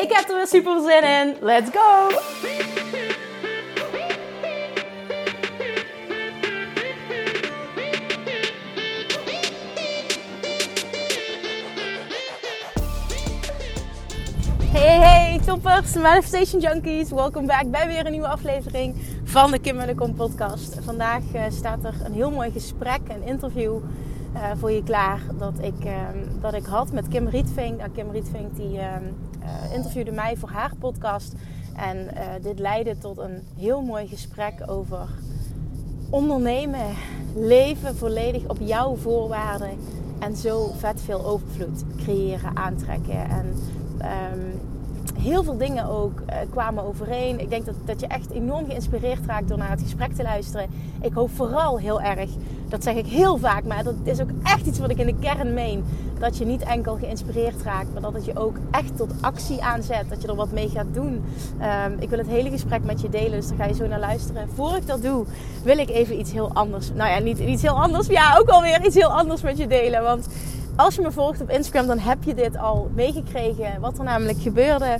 Ik heb er weer super zin in. Let's go! Hey hey toppers, Manifestation Junkies. Welkom back bij weer een nieuwe aflevering van de Kim en de Kom podcast. Vandaag uh, staat er een heel mooi gesprek, een interview uh, voor je klaar dat ik, uh, dat ik had met Kim Rietvink. Nou, Kim Rietvink die interviewde mij voor haar podcast. En dit leidde tot een heel mooi gesprek over ondernemen, leven volledig op jouw voorwaarden. En zo vet veel overvloed creëren, aantrekken. En um, heel veel dingen ook uh, kwamen overeen. Ik denk dat, dat je echt enorm geïnspireerd raakt door naar het gesprek te luisteren. Ik hoop vooral heel erg, dat zeg ik heel vaak, maar dat is ook echt iets wat ik in de kern meen. Dat je niet enkel geïnspireerd raakt, maar dat het je ook echt tot actie aanzet. Dat je er wat mee gaat doen. Um, ik wil het hele gesprek met je delen, dus daar ga je zo naar luisteren. Voor ik dat doe, wil ik even iets heel anders. Nou ja, niet iets heel anders, maar ja, ook alweer iets heel anders met je delen. Want als je me volgt op Instagram, dan heb je dit al meegekregen. Wat er namelijk gebeurde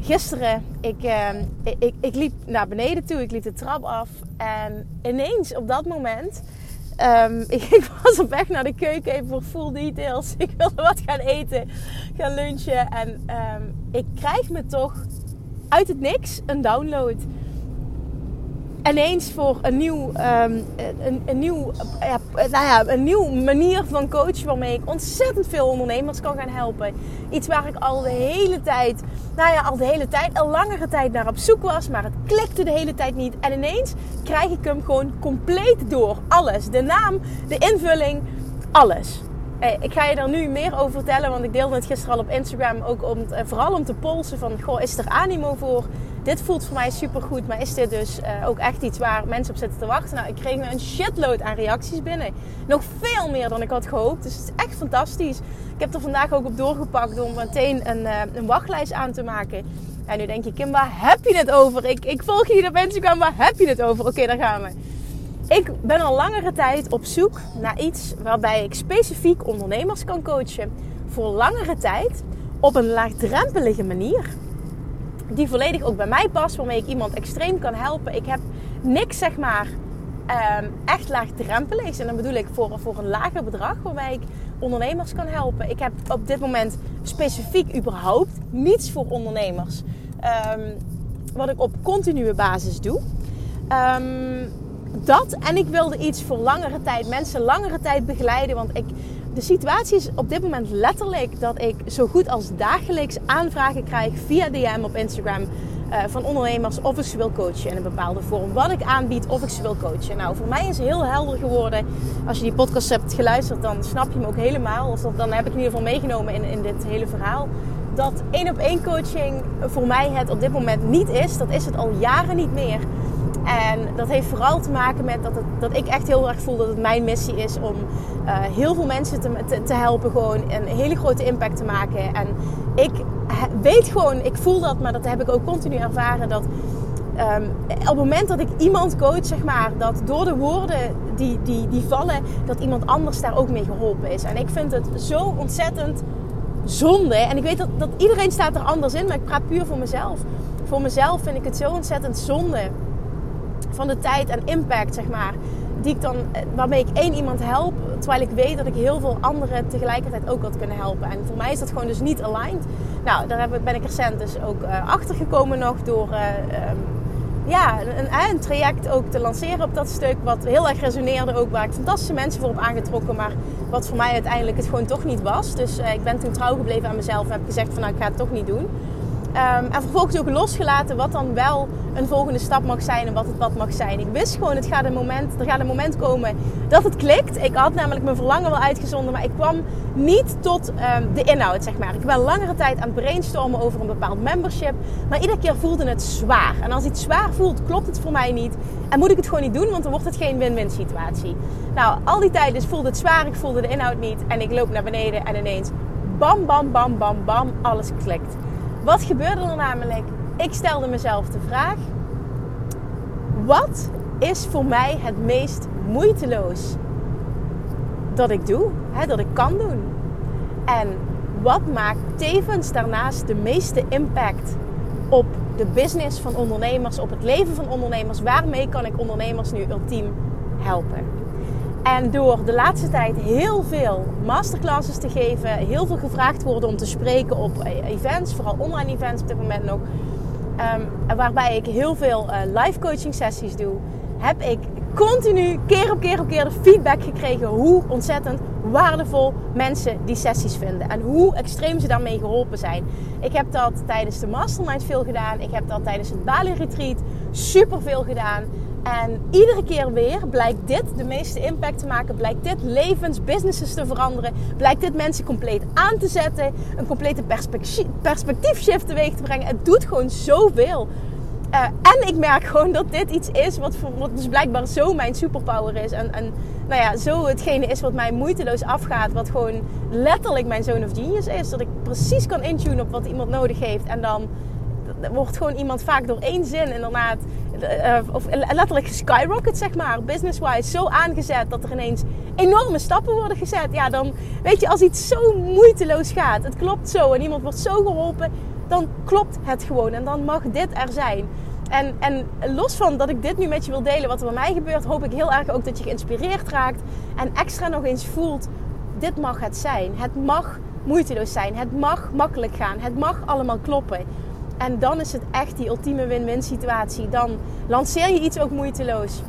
gisteren. Ik, uh, ik, ik, liep naar beneden toe, ik liep de trap af. En ineens op dat moment. Um, ik, was op weg naar de keuken even voor full details. Ik wilde wat gaan eten, gaan lunchen. En um, ik krijg me toch uit het niks een download ineens voor een nieuw, um, een, een, nieuw, ja, nou ja, een nieuw manier van coachen waarmee ik ontzettend veel ondernemers kan gaan helpen. Iets waar ik al de hele tijd, nou ja, al de hele tijd, al langere tijd naar op zoek was, maar het klikte de hele tijd niet. En ineens krijg ik hem gewoon compleet door. Alles. De naam, de invulling, alles. Ik ga je daar nu meer over vertellen, want ik deelde het gisteren al op Instagram. Ook om, vooral om te polsen van, goh, is er animo voor? Dit voelt voor mij super goed. Maar is dit dus uh, ook echt iets waar mensen op zitten te wachten? Nou, ik kreeg een shitload aan reacties binnen. Nog veel meer dan ik had gehoopt. Dus het is echt fantastisch. Ik heb er vandaag ook op doorgepakt om meteen een, uh, een wachtlijst aan te maken. En nu denk je, Kim, waar heb je het over? Ik, ik volg je op Instagram, waar heb je het over? Oké, daar gaan we. Ik ben al langere tijd op zoek naar iets waarbij ik specifiek ondernemers kan coachen. Voor langere tijd op een laagdrempelige manier die volledig ook bij mij past, waarmee ik iemand extreem kan helpen. Ik heb niks, zeg maar, um, echt laagdrempeligs. En dan bedoel ik voor, voor een lager bedrag, waarbij ik ondernemers kan helpen. Ik heb op dit moment specifiek überhaupt niets voor ondernemers. Um, wat ik op continue basis doe. Um, dat en ik wilde iets voor langere tijd, mensen langere tijd begeleiden. Want ik, de situatie is op dit moment letterlijk dat ik zo goed als dagelijks aanvragen krijg via DM op Instagram. Uh, van ondernemers of ik ze wil coachen in een bepaalde vorm. Wat ik aanbied of ik ze wil coachen. Nou, voor mij is heel helder geworden. Als je die podcast hebt geluisterd, dan snap je me ook helemaal. Of dan heb ik in ieder geval meegenomen in, in dit hele verhaal. Dat één op één coaching voor mij het op dit moment niet is. Dat is het al jaren niet meer. En dat heeft vooral te maken met dat, het, dat ik echt heel erg voel dat het mijn missie is om uh, heel veel mensen te, te, helpen, gewoon een hele grote impact te maken. En ik weet gewoon, ik voel dat, maar dat heb ik ook continu ervaren, dat um, op het moment dat ik iemand coach, zeg maar, dat door de woorden die, die, die vallen, dat iemand anders daar ook mee geholpen is. En ik vind het zo ontzettend zonde. En ik weet dat, dat iedereen staat er anders in, maar ik praat puur voor mezelf. Voor mezelf vind ik het zo ontzettend zonde van de tijd en impact, zeg maar. Die ik dan, eh, waarmee ik één iemand help, terwijl ik weet dat ik heel veel anderen tegelijkertijd ook had kunnen helpen. En voor mij is dat gewoon dus niet aligned. Nou, daar ben ik recent dus ook uh, achter gekomen nog door uh, um, ja, een, een, traject ook te lanceren op dat stuk. Wat heel erg resoneerde ook, waar ik fantastische mensen voor heb aangetrokken. Maar wat voor mij uiteindelijk het gewoon toch niet was. Dus ik ben toen trouw gebleven aan mezelf en heb gezegd van nou, ik ga het toch niet doen. Ehm, en vervolgens ook losgelaten wat dan wel een volgende stap mag zijn en wat het wat mag zijn. Ik wist gewoon, het gaat een moment, er gaat een moment komen dat het klikt. Ik had namelijk mijn verlangen wel uitgezonden, maar ik kwam niet tot ehm, de inhoud, zeg maar. Ik ben langere tijd aan het brainstormen over een bepaald membership, maar iedere keer voelde het zwaar. En als iets zwaar voelt, klopt het voor mij niet. En moet ik het gewoon niet doen, want dan wordt het geen win-win situatie. Nou, al die tijd dus voelde het zwaar, ik voelde de inhoud niet. En ik loop naar beneden en ineens bam, bam, bam, bam, bam, alles klikt. Wat gebeurde er namelijk? Ik stelde mezelf de vraag: wat is voor mij het meest moeiteloos dat ik doe, hè, dat ik kan doen? En wat maakt tevens daarnaast de meeste impact op de business van ondernemers, op het leven van ondernemers? Waarmee kan ik ondernemers nu ultiem helpen? En door de laatste tijd heel veel masterclasses te geven, heel veel gevraagd worden om te spreken op events, vooral online events op dit moment nog, um, waarbij ik heel veel uh, live coaching sessies doe, heb ik continu keer op keer op keer de feedback gekregen hoe ontzettend waardevol mensen die sessies vinden en hoe extreem ze daarmee geholpen zijn. Ik heb dat tijdens de mastermind veel gedaan, ik heb dat tijdens het Bali Retreat super veel gedaan. En iedere keer weer blijkt dit de meeste impact te maken. Blijkt dit levens, businesses te veranderen. Blijkt dit mensen compleet aan te zetten. Een complete perspectief, perspectiefshift teweeg te brengen. Het doet gewoon zoveel. Uh, en ik merk gewoon dat dit iets is wat, wat dus blijkbaar zo mijn superpower is. En, en nou ja, zo hetgene is wat mij moeiteloos afgaat. Wat gewoon letterlijk mijn zone of genius is. Dat ik precies kan intunen op wat iemand nodig heeft. En dan wordt gewoon iemand vaak door één zin inderdaad uh, of letterlijk skyrocket, zeg maar, business-wise, zo aangezet dat er ineens enorme stappen worden gezet. Ja, dan weet je, als iets zo moeiteloos gaat, het klopt zo en iemand wordt zo geholpen, dan klopt het gewoon en dan mag dit er zijn. En, en los van dat ik dit nu met je wil delen, wat er bij mij gebeurt, hoop ik heel erg ook dat je geïnspireerd raakt en extra nog eens voelt: dit mag het zijn. Het mag moeiteloos zijn. Het mag makkelijk gaan. Het mag allemaal kloppen. En dan is het echt die ultieme win-win situatie. Dan lanceer je iets ook moeiteloos.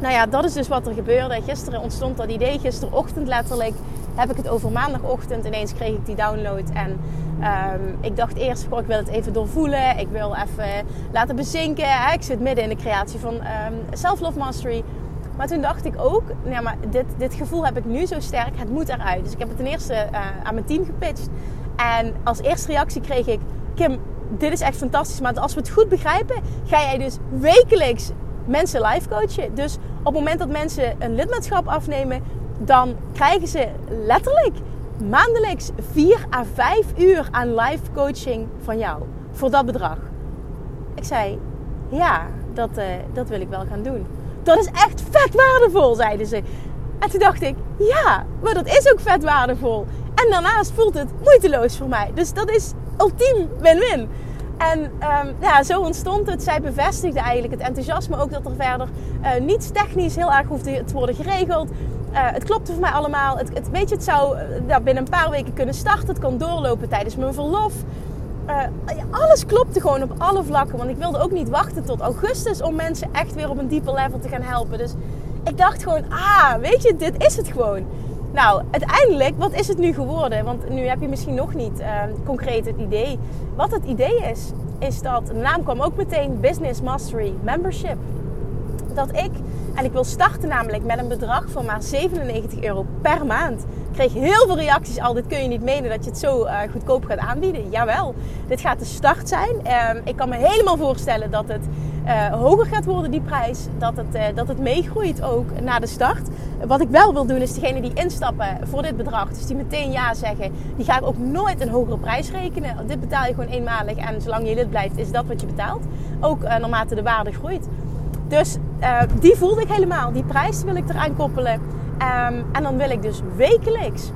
Nou ja, dat is dus wat er gebeurde. Gisteren ontstond dat idee. Gisterochtend letterlijk heb ik het over maandagochtend. Ineens kreeg ik die download. En um, ik dacht eerst, ik wil het even doorvoelen. Ik wil even laten bezinken. Ik zit midden in de creatie van um, Self-Love Mastery. Maar toen dacht ik ook, nou maar dit, dit gevoel heb ik nu zo sterk. Het moet eruit. Dus ik heb het ten eerste uh, aan mijn team gepitcht. En als eerste reactie kreeg ik... Kim, dit is echt fantastisch. Maar als we het goed begrijpen, ga jij dus wekelijks mensen live coachen. Dus op het moment dat mensen een lidmaatschap afnemen, dan krijgen ze letterlijk maandelijks 4 à 5 uur aan live coaching van jou. Voor dat bedrag. Ik zei, ja, dat, uh, dat wil ik wel gaan doen. Dat is echt vet waardevol, zeiden ze. En toen dacht ik, ja, maar dat is ook vet waardevol. En daarnaast voelt het moeiteloos voor mij. Dus dat is ultiem win-win. En um, ja, zo ontstond het. Zij bevestigde eigenlijk het enthousiasme ook dat er verder uh, niets technisch heel erg hoefde te worden geregeld. Uh, het klopte voor mij allemaal. Het, het, weet je, het zou uh, binnen een paar weken kunnen starten. Het kan doorlopen tijdens mijn verlof. alles klopte gewoon op alle vlakken. Want ik wilde ook niet wachten tot augustus om mensen echt weer op een dieper level te gaan helpen. Dus ik dacht gewoon, ah, weet je, dit is het gewoon. Nou, uiteindelijk, wat is het nu geworden? Want nu heb je misschien nog niet uh, concreet het idee. Wat het idee is, is dat de naam kwam ook meteen Business Mastery Membership. Dat ik, en ik wil starten namelijk met een bedrag van maar 97 euro per maand kreeg heel veel reacties al. Dit kun je niet menen dat je het zo uh, goedkoop gaat aanbieden. Jawel, dit gaat de start zijn. Uh, ik kan me helemaal voorstellen dat het uh, hoger gaat worden, die prijs. Dat het, uh, dat het meegroeit ook na de start. Wat ik wel wil doen, is degene die instappen voor dit bedrag, dus die meteen ja zeggen, die ga ik ook nooit een hogere prijs rekenen. Dit betaal je gewoon eenmalig en zolang je lid blijft, is dat wat je betaalt. Ook naarmate de waarde groeit. Dus die voelde ik helemaal. Die prijs wil ik eraan koppelen. Um, en dan wil ik dus wekelijks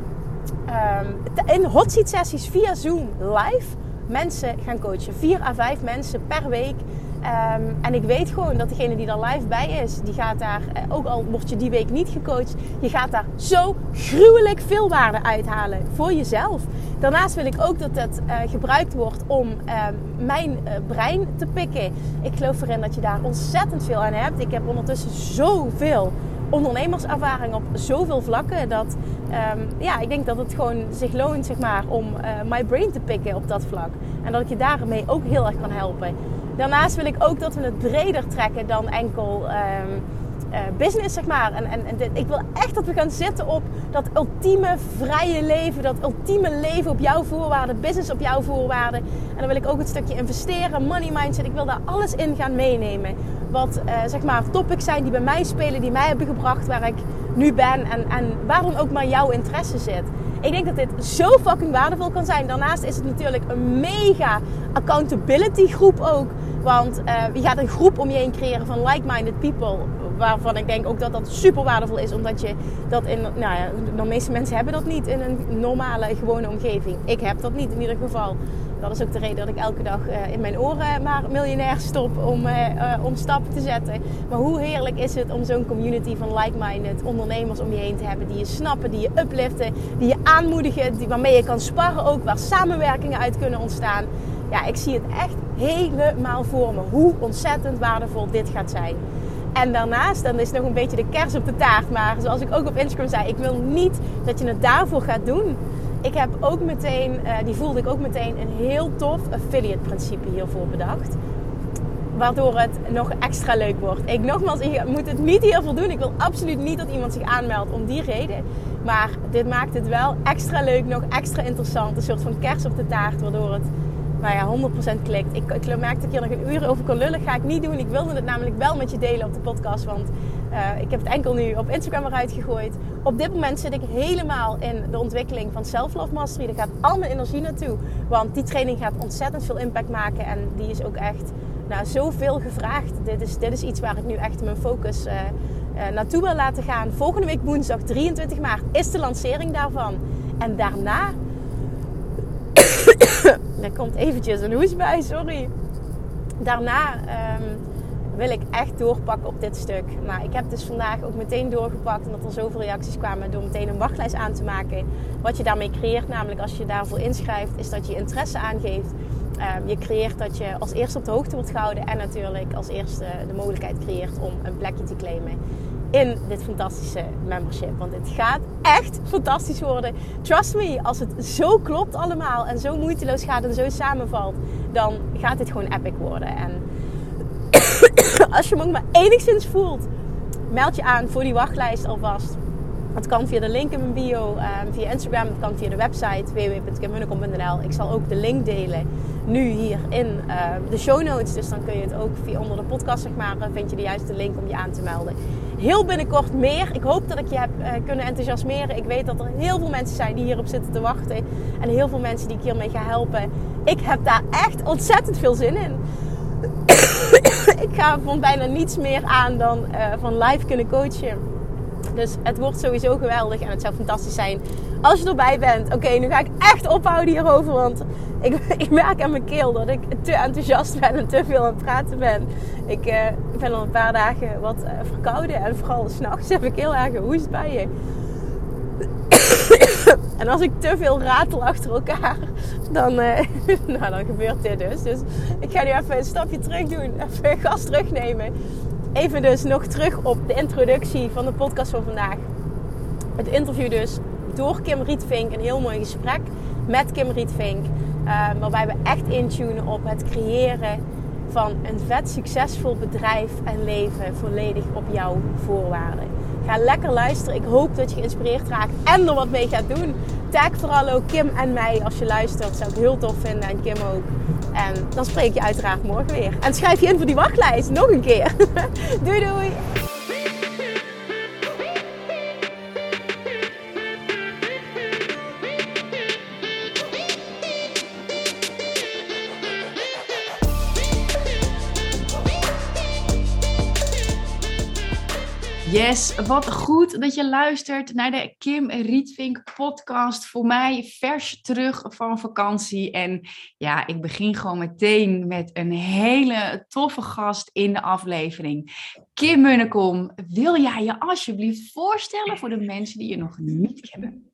um, in hot seat sessies via Zoom live mensen gaan coachen. Vier à vijf mensen per week. Um, en ik weet gewoon dat degene die er live bij is, die gaat daar, eh, ook al word je die week niet gecoacht, je gaat daar zo gruwelijk veel waarde uithalen voor jezelf. Daarnaast wil ik ook dat het uh, gebruikt wordt om mijn uh, brein te pikken. Ik geloof erin dat je daar ontzettend veel aan hebt. Ik heb ondertussen zoveel ondernemerservaring op zoveel vlakken. Dat ehm, ja, ik denk dat het gewoon zich loont zeg maar, om uh, my brain te pikken op dat vlak. En dat ik je daarmee ook heel erg kan helpen. Daarnaast wil ik ook dat we het breder trekken dan enkel ehm, uh, business, zeg maar. En, en, en ik wil echt dat we gaan zitten op dat ultieme vrije leven. Dat ultieme leven op jouw voorwaarden. Business op jouw voorwaarden. En dan wil ik ook het stukje investeren, money mindset. Ik wil daar alles in gaan meenemen. Wat uh, zeg maar topics zijn die bij mij spelen. Die mij hebben gebracht waar ik nu ben. En, en ook maar jouw interesse zit. Ik denk dat dit zo fucking waardevol kan zijn. Daarnaast is het natuurlijk een mega accountability groep ook. Want uh, je gaat een groep om je heen creëren van like-minded people waarvan ik denk ook dat dat super waardevol is. Omdat je dat in, nou ja, de meeste mensen hebben dat niet in een normale, gewone omgeving. Ik heb dat niet in ieder geval. Dat is ook de reden dat ik elke dag uh, in mijn oren maar miljonair stop om, uh, uh, om stappen te zetten. Maar hoe heerlijk is het om zo'n community van like-minded ondernemers om je heen te hebben. Die je snappen, die je upliften, die je aanmoedigen, die, waarmee je kan sparren ook. Waar samenwerkingen uit kunnen ontstaan. Ja, ik zie het echt helemaal voor me. Hoe ontzettend waardevol dit gaat zijn. En daarnaast, dan is nog een beetje de kers op de taart. Maar zoals ik ook op Instagram zei, ik wil niet dat je het daarvoor gaat doen. Ik heb ook meteen, uh, die voelde ik ook meteen, een heel tof affiliate principe hiervoor bedacht. Waardoor het nog extra leuk wordt. Ik nogmaals, ik moet het niet hiervoor doen. Ik wil absoluut niet dat iemand zich aanmeldt om die reden. Maar dit maakt het wel extra leuk, nog extra interessant. Een soort van kers op de taart, waardoor het nou ja, 100% klikt. Ik, ik merkte dat ik hier nog een uur over kon lullen. Ga ik niet doen. Ik wilde het namelijk wel met je delen op de podcast. Want uh, ik heb het enkel nu op Instagram eruit gegooid. Op dit moment zit ik helemaal in de ontwikkeling van Self-Love Mastery. Er gaat al mijn energie naartoe. Want die training gaat ontzettend veel impact maken. En die is ook echt nou, zoveel gevraagd. Dit is, dit is iets waar ik nu echt mijn focus uh, uh, naartoe wil laten gaan. Volgende week woensdag 23 maart is de lancering daarvan. En daarna er komt eventjes een hoes bij, sorry. Daarna um, wil ik echt doorpakken op dit stuk. Maar ik heb dus vandaag ook meteen doorgepakt. Omdat er zoveel reacties kwamen door meteen een wachtlijst aan te maken. Wat je daarmee creëert, namelijk als je daarvoor inschrijft, is dat je interesse aangeeft. Um, je creëert dat je als eerste op de hoogte wordt gehouden. En natuurlijk als eerste de mogelijkheid creëert om een plekje te claimen in dit fantastische membership. Want het gaat echt fantastisch worden. Trust me, als het zo klopt allemaal en zo moeiteloos gaat en zo samenvalt, dan gaat dit gewoon epic worden. En als je me ook maar enigszins voelt, meld je aan voor die wachtlijst alvast. Het kan via de link in mijn bio, um, via Instagram, het kan via de website www.kimmunnekom.nl. Ik zal ook de link delen nu hier in uh, de show notes. Dus dan kun je het ook via onder de podcast, zeg maar, vind je de juiste link om je aan te melden. Heel binnenkort meer. Ik hoop dat ik je heb uh, kunnen enthousiasmeren. Ik weet dat er heel veel mensen zijn die hierop zitten te wachten. En heel veel mensen die ik hiermee ga helpen. Ik heb daar echt ontzettend veel zin in. ik ga van bijna niets meer aan dan uh, van live kunnen coachen. Dus het wordt sowieso geweldig en het zou fantastisch zijn als je erbij bent. Oké, nu ga ik echt ophouden hierover, want ik, ik, merk aan mijn keel dat ik te enthousiast ben en te veel aan het praten ben. Ik uh, ben al een paar dagen wat uh, verkouden en vooral s'nachts heb ik heel erg hoest bij je. en als ik te veel ratel achter elkaar, dan, uh, nou, dan gebeurt dit dus. Dus ik ga nu even een stapje terug doen, even gas terugnemen. Even dus nog terug op de introductie van de podcast van vandaag. Het interview dus door Kim Rietvink. Een heel mooi gesprek met Kim Rietvink. Uh, waarbij we echt intunen op het creëren van een vet succesvol bedrijf en leven volledig op jouw voorwaarden. Ga lekker luisteren. Ik hoop dat je geïnspireerd raakt en er wat mee gaat doen. Tag vooral ook Kim en mij als je luistert. Zou ik heel tof vinden. En Kim ook. En dan spreek je uiteraard morgen weer. En schrijf je in voor die wachtlijst. Nog een keer. doei doei. Yes, wat goed dat je luistert naar de Kim Rietvink podcast. Voor mij vers terug van vakantie. En ja, ik begin gewoon meteen met een hele toffe gast in de aflevering. Kim Munnekom, wil jij je alsjeblieft voorstellen voor de mensen die je nog niet kennen?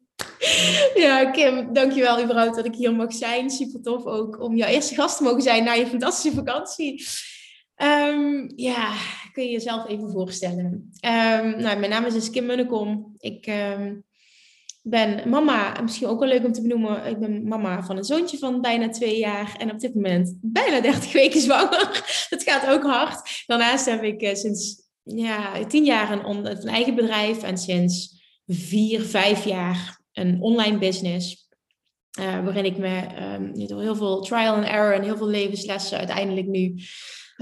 Ja, Kim, dankjewel überhaupt dat ik hier mag zijn. Super tof ook om jouw eerste gast te mogen zijn na je fantastische vakantie. Ehm, ja, kun je jezelf even voorstellen. Um, nou, mijn naam is dus Kim Munnekom. Ik ehm, ben mama, misschien ook wel leuk om te benoemen. Ik ben mama van een zoontje van bijna twee jaar. En op dit moment bijna 30 weken zwanger. Dat gaat ook hard. Daarnaast heb ik uh, sinds ja, tien jaar een, een eigen bedrijf. En sinds vier, vijf jaar een online business. Uh, waarin ik me um, door heel veel trial and error en heel veel levenslessen uiteindelijk nu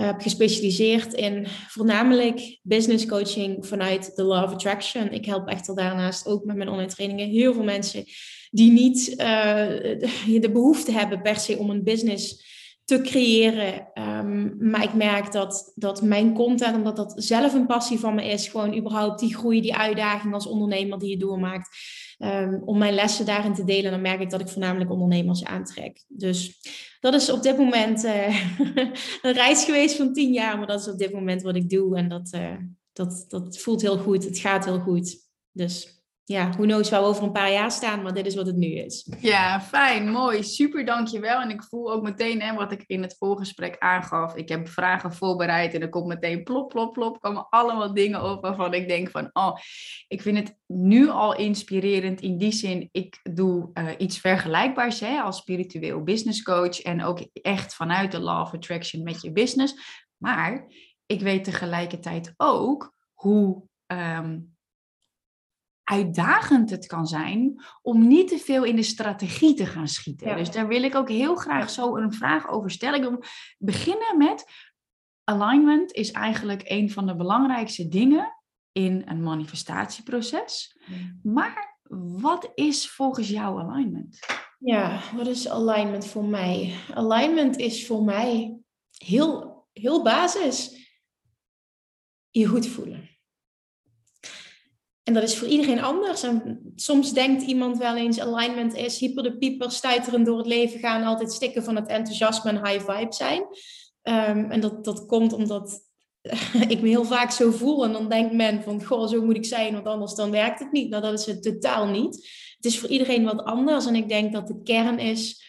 heb gespecialiseerd in voornamelijk business coaching vanuit the law of attraction. Ik help echter daarnaast ook met mijn online trainingen heel veel mensen die niet uh, de behoefte hebben per se om een business te creëren. Um, maar ik merk dat, dat mijn content, omdat dat zelf een passie van me is, gewoon überhaupt die groei, die uitdaging als ondernemer die je doormaakt um, om mijn lessen daarin te delen, dan merk ik dat ik voornamelijk ondernemers aantrek. Dus dat is op dit moment uh, een reis geweest van tien jaar, maar dat is op dit moment wat ik doe. En dat, uh, dat, dat voelt heel goed, het gaat heel goed. Dus ja, who knows waar we over een paar jaar staan, maar dit is wat het nu is. Ja, fijn, mooi, super, dankjewel. En ik voel ook meteen hè, wat ik in het voorgesprek aangaf. Ik heb vragen voorbereid en er komt meteen plop, plop, plop, komen allemaal dingen op waarvan ik denk van, oh, ik vind het nu al inspirerend in die zin, ik doe uh, iets vergelijkbaars hè, als spiritueel business coach en ook echt vanuit de law of attraction met je business. Maar ik weet tegelijkertijd ook hoe... Um, uitdagend het kan zijn om niet te veel in de strategie te gaan schieten. Dus daar wil ik ook heel graag zo een vraag over stellen. Ik wil beginnen met alignment is eigenlijk een van de belangrijkste dingen in een manifestatieproces. Maar wat is volgens jou alignment? Ja, wat is alignment voor mij? Alignment is voor mij heel, heel basis. Je goed voelen. En dat is voor iedereen anders. En soms denkt iemand wel eens, alignment is hyper de pieper, stuiterend door het leven gaan, altijd stikken van het enthousiasme en high vibe zijn. Um, en dat, dat komt omdat ik me heel vaak zo voel. En dan denkt men van, goh, zo moet ik zijn, want anders dan werkt het niet. Nou, dat is het totaal niet. Het is voor iedereen wat anders. En ik denk dat de kern is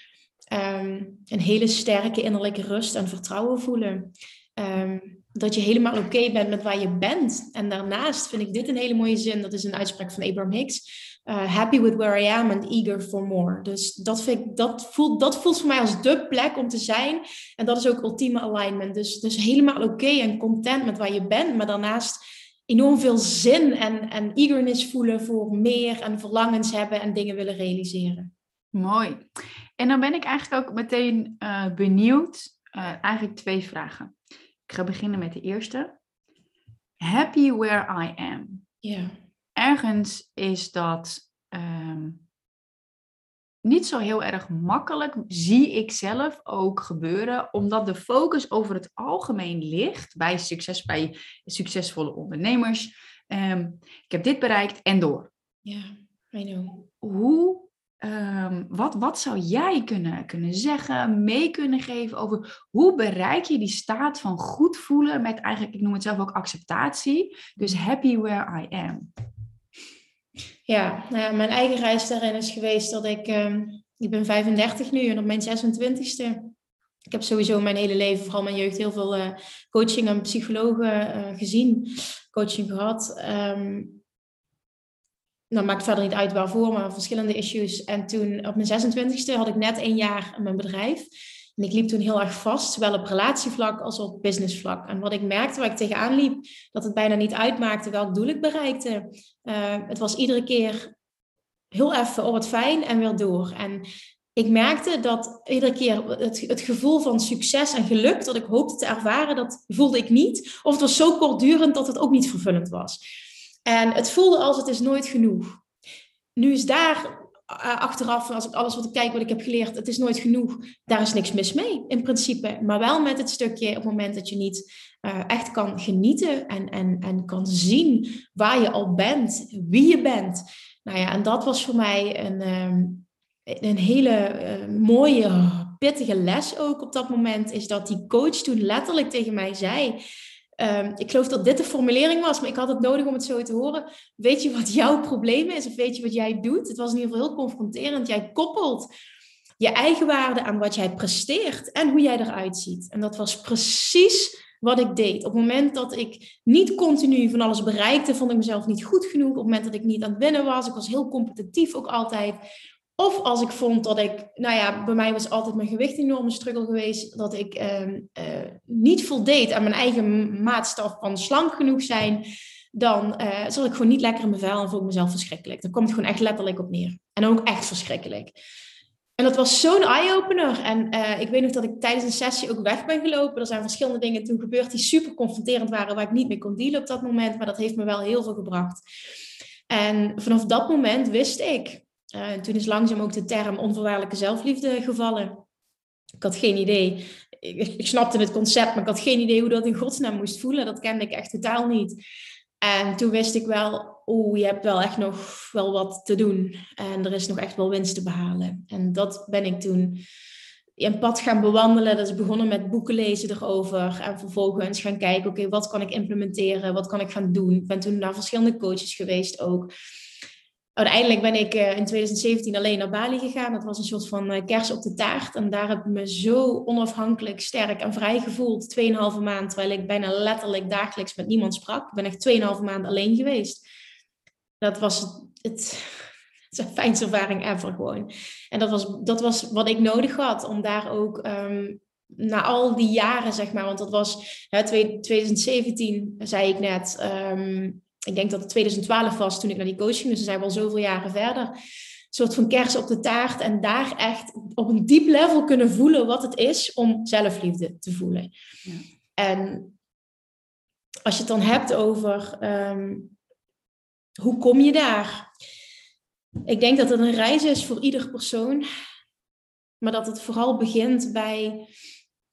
um, een hele sterke innerlijke rust en vertrouwen voelen. Um, dat je helemaal oké bent met waar je bent. En daarnaast vind ik dit een hele mooie zin. Dat is een uitspraak van Abraham Hicks. Uh, happy with where I am and eager for more. Dus dat, vind ik, dat, voelt, dat voelt voor mij als de plek om te zijn. En dat is ook ultieme alignment. Dus, dus helemaal oké en content met waar je bent. Maar daarnaast enorm veel zin en, en eagerness voelen voor meer. En verlangens hebben en dingen willen realiseren. Mooi. En dan ben ik eigenlijk ook meteen uh, benieuwd. Uh, eigenlijk twee vragen. Ik ga beginnen met de eerste. Happy where I am. Ja. Ergens is dat um, niet zo heel erg makkelijk, zie ik zelf ook gebeuren, omdat de focus over het algemeen ligt bij, succes, bij succesvolle ondernemers. Um, ik heb dit bereikt en door. Ja, I know. Hoe Um, wat, wat zou jij kunnen, kunnen zeggen, mee kunnen geven over hoe bereik je die staat van goed voelen met eigenlijk, ik noem het zelf ook acceptatie, dus happy where I am? Ja, nou ja mijn eigen reis daarin is geweest dat ik, um, ik ben 35 nu en op mijn 26e, ik heb sowieso mijn hele leven, vooral mijn jeugd, heel veel uh, coaching en psychologen uh, gezien, coaching gehad. Um, nou, maakt verder niet uit waarvoor, maar verschillende issues. En toen op mijn 26e had ik net een jaar mijn bedrijf. En ik liep toen heel erg vast, zowel op relatievlak als op businessvlak. En wat ik merkte, waar ik tegenaan liep, dat het bijna niet uitmaakte welk doel ik bereikte. Uh, het was iedere keer heel even, oh wat fijn, en weer door. En ik merkte dat iedere keer het, het gevoel van succes en geluk dat ik hoopte te ervaren, dat voelde ik niet. Of het was zo kortdurend dat het ook niet vervullend was. En het voelde als het is nooit genoeg. Nu is daar uh, achteraf, als ik alles wat ik kijk, wat ik heb geleerd, het is nooit genoeg. Daar is niks mis mee in principe. Maar wel met het stukje op het moment dat je niet uh, echt kan genieten en, en, en kan zien waar je al bent, wie je bent. Nou ja, en dat was voor mij een, um, een hele uh, mooie, pittige les ook op dat moment. Is dat die coach toen letterlijk tegen mij zei Um, ik geloof dat dit de formulering was, maar ik had het nodig om het zo te horen. Weet je wat jouw probleem is of weet je wat jij doet? Het was in ieder geval heel confronterend. Jij koppelt je eigen waarde aan wat jij presteert en hoe jij eruit ziet. En dat was precies wat ik deed. Op het moment dat ik niet continu van alles bereikte, vond ik mezelf niet goed genoeg. Op het moment dat ik niet aan het winnen was, ik was heel competitief ook altijd. Of als ik vond dat ik, nou ja, bij mij was altijd mijn gewicht een enorme struggle geweest, dat ik uh, niet voldeed aan mijn eigen maatstaf van slank genoeg zijn, dan uh, zat ik gewoon niet lekker in mijn vel en vond ik mezelf verschrikkelijk. Dan komt het gewoon echt letterlijk op neer. En ook echt verschrikkelijk. En dat was zo'n eye-opener. En uh, ik weet nog dat ik tijdens een sessie ook weg ben gelopen. Er zijn verschillende dingen toen gebeurd die super confronterend waren, waar ik niet mee kon dealen op dat moment. Maar dat heeft me wel heel veel gebracht. En vanaf dat moment wist ik, uh, toen is langzaam ook de term onvoorwaardelijke zelfliefde gevallen. Ik had geen idee. Ik, ik snapte het concept, maar ik had geen idee hoe dat in godsnaam moest voelen. Dat kende ik echt totaal niet. En toen wist ik wel, oeh, je hebt wel echt nog wel wat te doen. En er is nog echt wel winst te behalen. En dat ben ik toen een pad gaan bewandelen. Dat is begonnen met boeken lezen erover. En vervolgens gaan kijken, oké, wat kan ik implementeren? Wat kan ik gaan doen? Ik ben toen naar verschillende coaches geweest ook uiteindelijk ben ik eh, in 2017 alleen naar Bali gegaan. Dat was een soort van uh, kers op de taart. En daar heb ik me zo onafhankelijk, sterk en vrij gevoeld. Tweeënhalve maand, terwijl ik bijna letterlijk dagelijks met niemand sprak. Ik ben echt tweeënhalve maand alleen geweest. Dat was het, het fijnste ervaring ever gewoon. En dat was, dat was wat ik nodig had om daar ook... Um, na al die jaren, zeg maar, want dat was hè, 2017, zei ik net, um, ik denk dat het 2012 was toen ik naar die coaching, dus dan zijn we al zoveel jaren verder. Een soort van kers op de taart en daar echt op een diep level kunnen voelen wat het is om zelfliefde te voelen. Ja. En als je het dan hebt over um, hoe kom je daar? Ik denk dat het een reis is voor ieder persoon, maar dat het vooral begint bij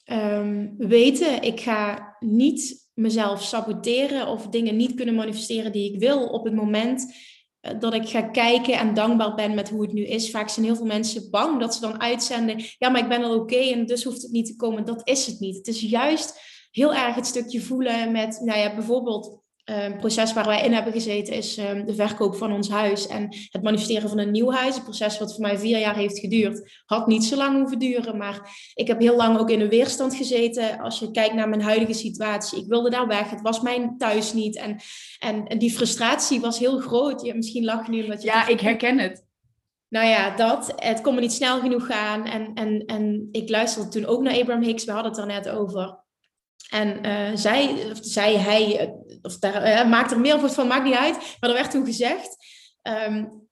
um, weten, ik ga niet mezelf saboteren of dingen niet kunnen manifesteren die ik wil op het moment eh, dat ik ga kijken en dankbaar ben met hoe het nu is. Vaak zijn heel veel mensen bang dat ze dan uitzenden, ja, maar ik ben al oké en dus hoeft het niet te komen. Dat is het niet. Het is juist heel erg het stukje voelen met, nou ja, bijvoorbeeld um, proces waar wij in hebben gezeten is um, de verkoop van ons huis en het manifesteren van een nieuw huis. Een proces wat voor mij vier jaar heeft geduurd. Had niet zo lang hoeven duren, maar ik heb heel lang ook in een weerstand gezeten. Als je kijkt naar mijn huidige situatie, ik wilde daar weg. Het was mijn thuis niet. En, en, en die frustratie was heel groot. Ja, misschien lach je nu omdat je... Ja, ik herken het. Nou ja, dat. Het kon me niet snel genoeg gaan. En, en, en ik luisterde toen ook naar Abraham Hicks. We hadden het er net over. En uh, zij, of zij, hij, of daar, uh, maakt er meer van, maakt niet uit. Maar er werd toen gezegd, um,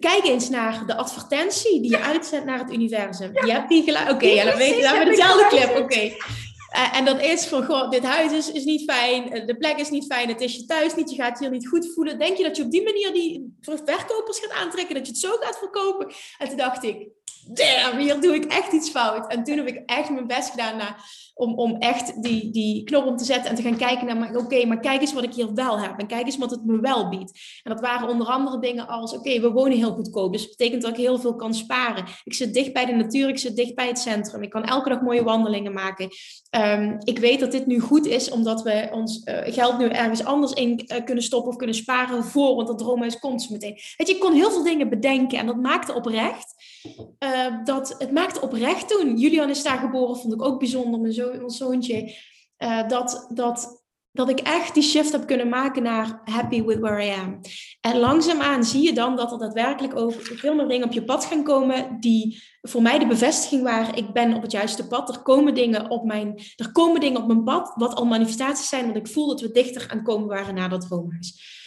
kijk eens naar de advertentie die je uitzendt naar het universum. Ja. Je hebt die geluid. Oké, okay, ja, dan weet je, dan hebben we dezelfde clip. Oké. Okay. Uh, en dat is van, goh, dit huis is, is niet fijn, de plek is niet fijn, het is je thuis niet, je gaat hier niet goed voelen. Denk je dat je op die manier die verkopers gaat aantrekken, dat je het zo gaat verkopen? En toen dacht ik, damn, hier doe ik echt iets fout. En toen heb ik echt mijn best gedaan naar om, om echt die, die knop om te zetten en te gaan kijken naar, oké, maar kijk eens wat ik hier wel heb. En kijk eens wat het me wel biedt. En dat waren onder andere dingen als, oké, we wonen heel goedkoop. Dus dat betekent dat ik heel veel kan sparen. Ik zit dicht bij de natuur, ik zit dicht bij het centrum. Ik kan elke dag mooie wandelingen maken. Um, ik weet dat dit nu goed is, omdat we ons uh, geld nu ergens anders in uh, kunnen stoppen of kunnen sparen voor, want dat droomhuis komt zo meteen. Weet je, ik kon heel veel dingen bedenken en dat maakte oprecht. Uh, dat, het maakte oprecht toen. Julian is daar geboren, vond ik ook bijzonder. Mijn, mijn zoontje. Uh, dat, dat, dat ik echt die shift heb kunnen maken naar happy with where I am. En langzaamaan zie je dan dat er daadwerkelijk ook veel meer dingen op je pad gaan komen die voor mij de bevestiging waren, ik ben op het juiste pad. Er komen dingen op mijn, er komen dingen op mijn pad, wat al manifestaties zijn, want ik voel dat we dichter aan komen waren naar dat droomhuis.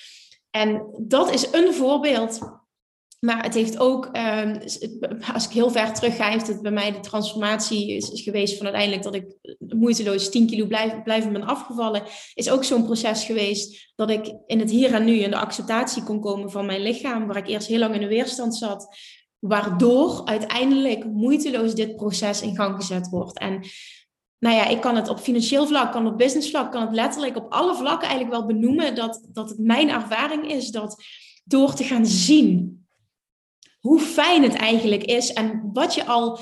En dat is een voorbeeld maar het heeft ook, ehm, als ik heel ver terug ga, heeft het bij mij de transformatie is, geweest van uiteindelijk dat ik moeiteloos 10 kilo blijven ben afgevallen. Is ook zo'n proces geweest dat ik in het hier en nu in de acceptatie kon komen van mijn lichaam, waar ik eerst heel lang in de weerstand zat. Waardoor uiteindelijk moeiteloos dit proces in gang gezet wordt. En nou ja, ik kan het op financieel vlak, kan op business vlak, kan het letterlijk op alle vlakken eigenlijk wel benoemen dat, dat het mijn ervaring is dat door te gaan zien hoe fijn het eigenlijk is en wat je al,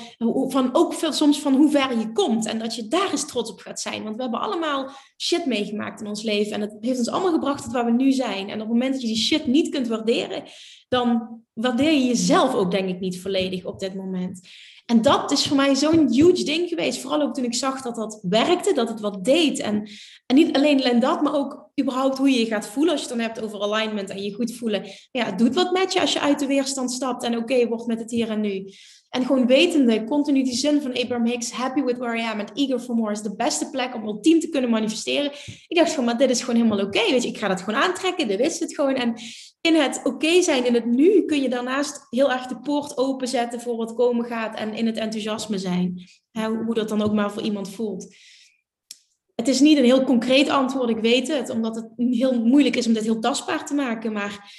van ook veel, soms van hoe ver je komt en dat je daar eens trots op gaat zijn. Want we hebben allemaal shit meegemaakt in ons leven en het heeft ons allemaal gebracht tot waar we nu zijn. En op het moment dat je die shit niet kunt waarderen, dan waardeer je jezelf ook denk ik niet volledig op dit moment. En dat is voor mij zo'n huge ding geweest. Vooral ook toen ik zag dat dat werkte, dat het wat deed. En, en niet alleen dat, maar ook überhaupt hoe je je gaat voelen. Als je het dan hebt over alignment en je goed voelen. Ja, het doet wat met je als je uit de weerstand stapt en oké wordt met het hier en nu. En gewoon wetende, continu die zin van Abraham Hicks, happy with where I am and eager for more, is de beste plek om ultiem te kunnen manifesteren. Ik dacht gewoon, maar dit is gewoon helemaal oké, weet je, ik ga dat gewoon aantrekken, dit is het gewoon. En in het oké zijn, in het nu, kun je daarnaast heel erg de poort openzetten voor wat komen gaat en in het enthousiasme zijn. hoe dat dan ook maar voor iemand voelt. Het is niet een heel concreet antwoord, ik weet het, omdat het heel moeilijk is om dit heel tastbaar te maken, maar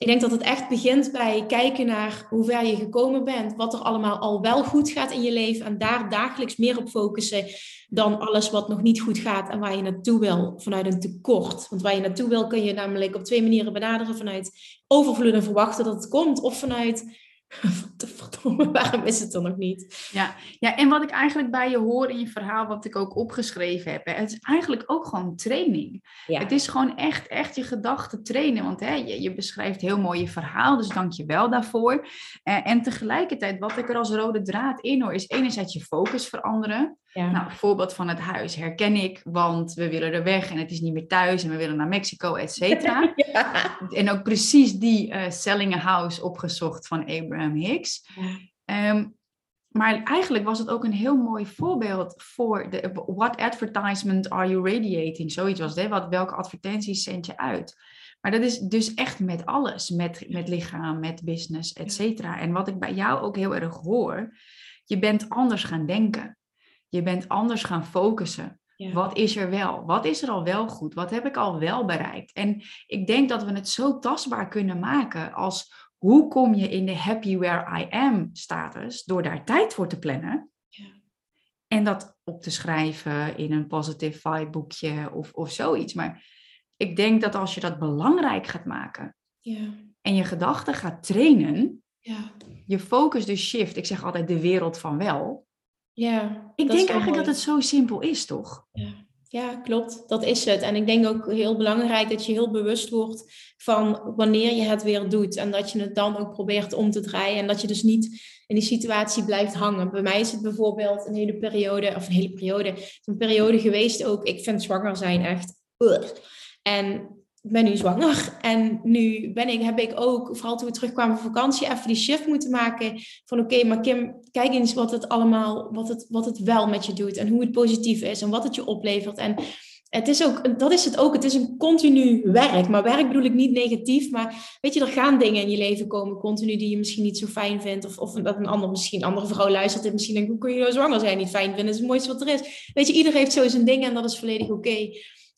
ik denk dat het echt begint bij kijken naar hoe ver je gekomen bent, wat er allemaal al wel goed gaat in je leven en daar dagelijks meer op focussen dan alles wat nog niet goed gaat en waar je naartoe wil vanuit een tekort. Want waar je naartoe wil kun je namelijk op twee manieren benaderen: vanuit overvloed en verwachten dat het komt, of vanuit verdomme, waarom is het er nog niet? Ja, ja, en wat ik eigenlijk bij je hoor in je verhaal, wat ik ook opgeschreven heb, het is eigenlijk ook gewoon training. Het is gewoon echt, echt je gedachten trainen. Want hè, je, je beschrijft heel mooi je verhaal, dus dank je wel daarvoor. Uh, en tegelijkertijd, wat ik er als rode draad in hoor, is enerzijds je focus veranderen. Ja. Nou, voorbeeld van het huis herken ik, want we willen er weg en het is niet meer thuis en we willen naar Mexico, et cetera. En ook precies die uh, Selling a House opgezocht van Abraham Hicks. Ehm, maar eigenlijk was het ook een heel mooi voorbeeld voor de what advertisement are you radiating? Zoiets was het, wat, welke advertenties zend je uit? Maar dat is dus echt met alles, met, met lichaam, met business, et cetera. En wat ik bij jou ook heel erg hoor, je bent anders gaan denken. Je bent anders gaan focussen. Wat is er wel? Wat is er al wel goed? Wat heb ik al wel bereikt? En ik denk dat we het zo tastbaar kunnen maken als hoe kom je in de happy where I am status door daar tijd voor te plannen. Ja. En dat op te schrijven in een positive vibe boekje of, of zoiets. Maar ik denk dat als je dat belangrijk gaat maken ja. en je gedachten gaat trainen, ja. je focus dus shift. Ik zeg altijd de wereld van wel. Ja, ik denk eigenlijk dat het zo simpel is, toch? Ja. ja, klopt. Dat is het. En ik denk ook heel belangrijk dat je heel bewust wordt van wanneer je het weer doet. En dat je het dan ook probeert om te draaien. En dat je dus niet in die situatie blijft hangen. Bij mij is het bijvoorbeeld een hele periode, of een hele periode, een periode geweest ook. Ik vind zwanger zijn echt. En ben nu zwanger. En nu ben ik, heb ik ook, vooral toen we terugkwamen van vakantie, even die shift moeten maken. Van oké, maar Kim, kijk eens wat het allemaal, wat het, wat het wel met je doet. En hoe het positief is en wat het je oplevert. En het is ook, dat is het ook. Het is een continu werk. Maar werk bedoel ik niet negatief. Maar weet je, er gaan dingen in je leven komen continu die je misschien niet zo fijn vindt. Of, of dat een ander, misschien andere vrouw luistert en misschien denkt, hoe kun je nou zwanger zijn niet fijn vinden? Dat is het mooiste wat er is. Weet je, iedereen heeft zo zijn dingen en dat is volledig oké.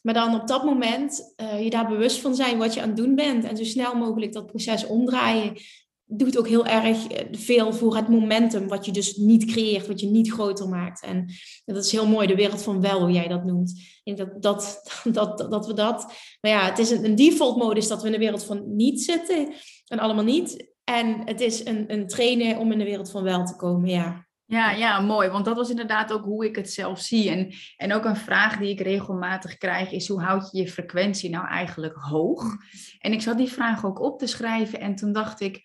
Maar dan op dat moment uh, je daar bewust van zijn wat je aan het doen bent. En zo snel mogelijk dat proces omdraaien. Doet ook heel erg eh, veel voor het momentum wat je dus niet creëert, wat je niet groter maakt. En dat is heel mooi, de wereld van wel, hoe jij dat noemt. Ik denk dat, dat, dat, dat we dat. Maar ja, het is een, een default modus dat we in de wereld van niet zitten. En allemaal niet. En het is een, een trainen om in de wereld van wel te komen, ja. Ja, ja, mooi. Want dat was inderdaad ook hoe ik het zelf zie. En, en ook een vraag die ik regelmatig krijg is: hoe houd je je frequentie nou eigenlijk hoog? En ik zat die vraag ook op te schrijven en toen dacht ik.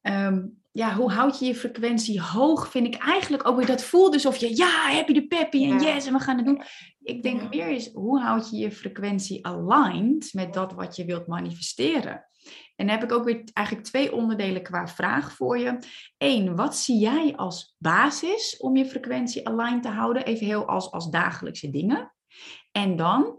Ehm, ja, hoe houd je je frequentie hoog? Vind ik eigenlijk ook weer dat voelt dus of je ja, heb je de peppy en yes en we gaan het doen. Ik denk meer is hoe houd je je frequentie aligned met dat wat je wilt manifesteren? En dan heb ik ook weer eigenlijk twee onderdelen qua vraag voor je. Eén, wat zie jij als basis om je frequentie aligned te houden? Even heel als, als dagelijkse dingen. En dan,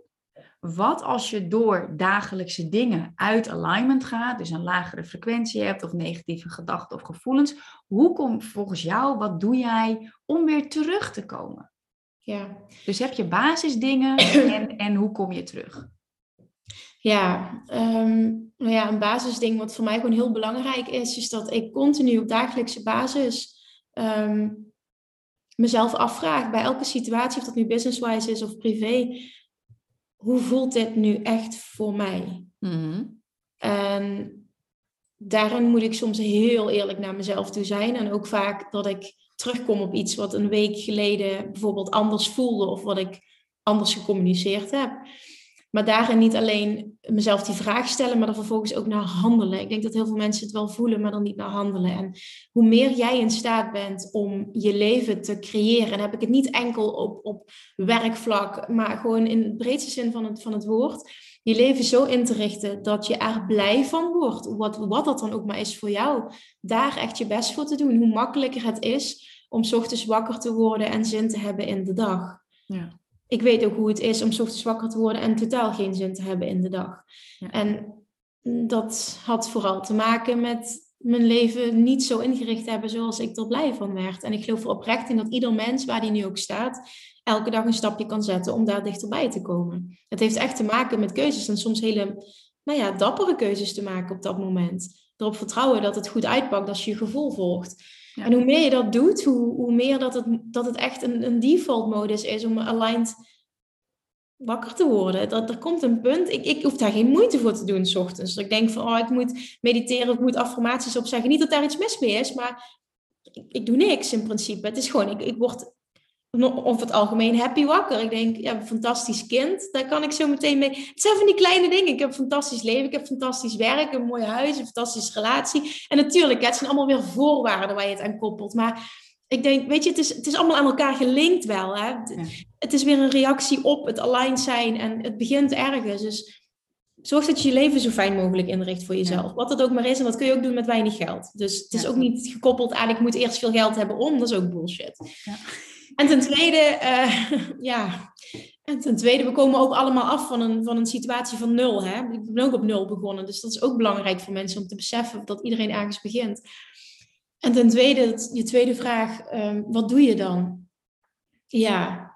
wat als je door dagelijkse dingen uit alignment gaat, dus een lagere frequentie hebt of negatieve gedachten of gevoelens, hoe kom volgens jou, wat doe jij om weer terug te komen? Ja. Dus heb je basisdingen en, en hoe kom je terug? Ja, um, nou ja, een basisding wat voor mij gewoon heel belangrijk is, is dat ik continu op dagelijkse basis ehm, mezelf afvraag bij elke situatie, of dat nu business-wise is of privé, hoe voelt dit nu echt voor mij? Mhm. En daarin moet ik soms heel eerlijk naar mezelf toe zijn. En ook vaak dat ik terugkom op iets wat een week geleden bijvoorbeeld anders voelde of wat ik anders gecommuniceerd heb. Maar daarin niet alleen mezelf die vraag stellen, maar dan vervolgens ook naar handelen. Ik denk dat heel veel mensen het wel voelen, maar dan niet naar handelen. En hoe meer jij in staat bent om je leven te creëren, en heb ik het niet enkel op, op werkvlak, maar gewoon in de breedste zin van het, van het woord, je leven zo in te richten dat je er blij van wordt, wat, wat dat dan ook maar is voor jou. Daar echt je best voor te doen. Hoe makkelijker het is om ochtends wakker te worden en zin te hebben in de dag. Ja ik weet ook hoe het is om ochtends wakker te worden en totaal geen zin te hebben in de dag. En dat had vooral te maken met mijn leven niet zo ingericht hebben zoals ik er blij van werd. En ik geloof er oprecht in dat ieder mens, waar die nu ook staat, elke dag een stapje kan zetten om daar dichterbij te komen. Het heeft echt te maken met keuzes en soms hele, nou ja, dappere keuzes te maken op dat moment. Erop vertrouwen dat het goed uitpakt als je je gevoel volgt. En hoe meer je dat doet, hoe, hoe meer dat het, dat het echt een, een default modus is om aligned wakker te worden. Dat, er komt een punt, ik, ik hoef daar geen moeite voor te doen s ochtends. Ik denk van, oh, ik moet mediteren, ik moet affirmaties opzeggen. Niet dat daar iets mis mee is, maar ik, ik doe niks in principe. Het is gewoon, ik, ik word over het algemeen happy wakker. Ik denk, ja, een fantastisch kind, daar kan ik zo meteen mee. Het zijn van die kleine dingen. Ik heb een fantastisch leven, ik heb fantastisch werk, een mooi huis, een fantastische relatie. En natuurlijk, het zijn allemaal weer voorwaarden waar je het aan koppelt. Maar ik denk, weet je, het is, het is allemaal aan elkaar gelinkt wel. Hè? Het is weer een reactie op het aligned zijn en het begint ergens. Dus zorg dat je je leven zo fijn mogelijk inricht voor jezelf. Wat dat ook maar is. En dat kun je ook doen met weinig geld. Dus het is ook niet gekoppeld aan ik moet eerst veel geld hebben om. Dat is ook bullshit. Ja. En ten tweede, uh, ja. En ten tweede, we komen ook allemaal af van een, van een situatie van nul. Hè? Ik ben ook op nul begonnen. Dus dat is ook belangrijk voor mensen om te beseffen dat iedereen ergens begint. En ten tweede, je tweede vraag, um, wat doe je dan? Ja,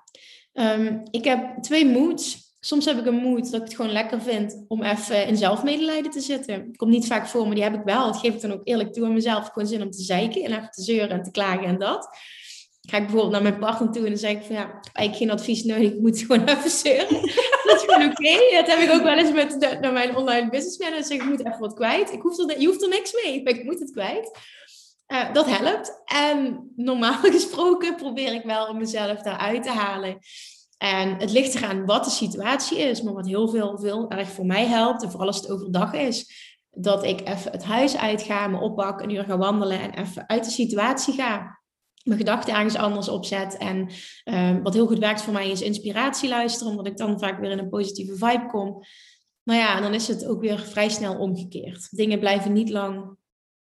um, ik heb twee moods. Soms heb ik een moed dat ik het gewoon lekker vind om even in zelfmedelijden te zitten. Komt niet vaak voor, maar die heb ik wel. Dat geef ik dan ook eerlijk toe aan mezelf. Gewoon zin om te zeiken en even te zeuren en te klagen en dat ga ik bijvoorbeeld naar mijn partner toe en dan zeg ik van ja, eigenlijk geen advies nodig, ik moet gewoon even zeuren. dat is gewoon oké. Dat heb ik ook wel eens met naar mijn online business manager. Zeg ik moet even wat kwijt. Ik hoef er, je hoeft er niks mee, ik moet het kwijt. Uh, dat helpt. En normaal gesproken probeer ik wel om mezelf daaruit te halen. En het ligt eraan wat de situatie is. Maar wat heel veel, veel erg voor mij helpt, en vooral als het overdag is, dat ik even het huis uitga, me oppak, een uur ga wandelen en even uit de situatie ga mijn gedachten ergens anders opzet. En ehm, wat heel goed werkt voor mij is inspiratie luisteren, omdat ik dan vaak weer in een positieve vibe kom. Nou ja, en dan is het ook weer vrij snel omgekeerd. Dingen blijven niet lang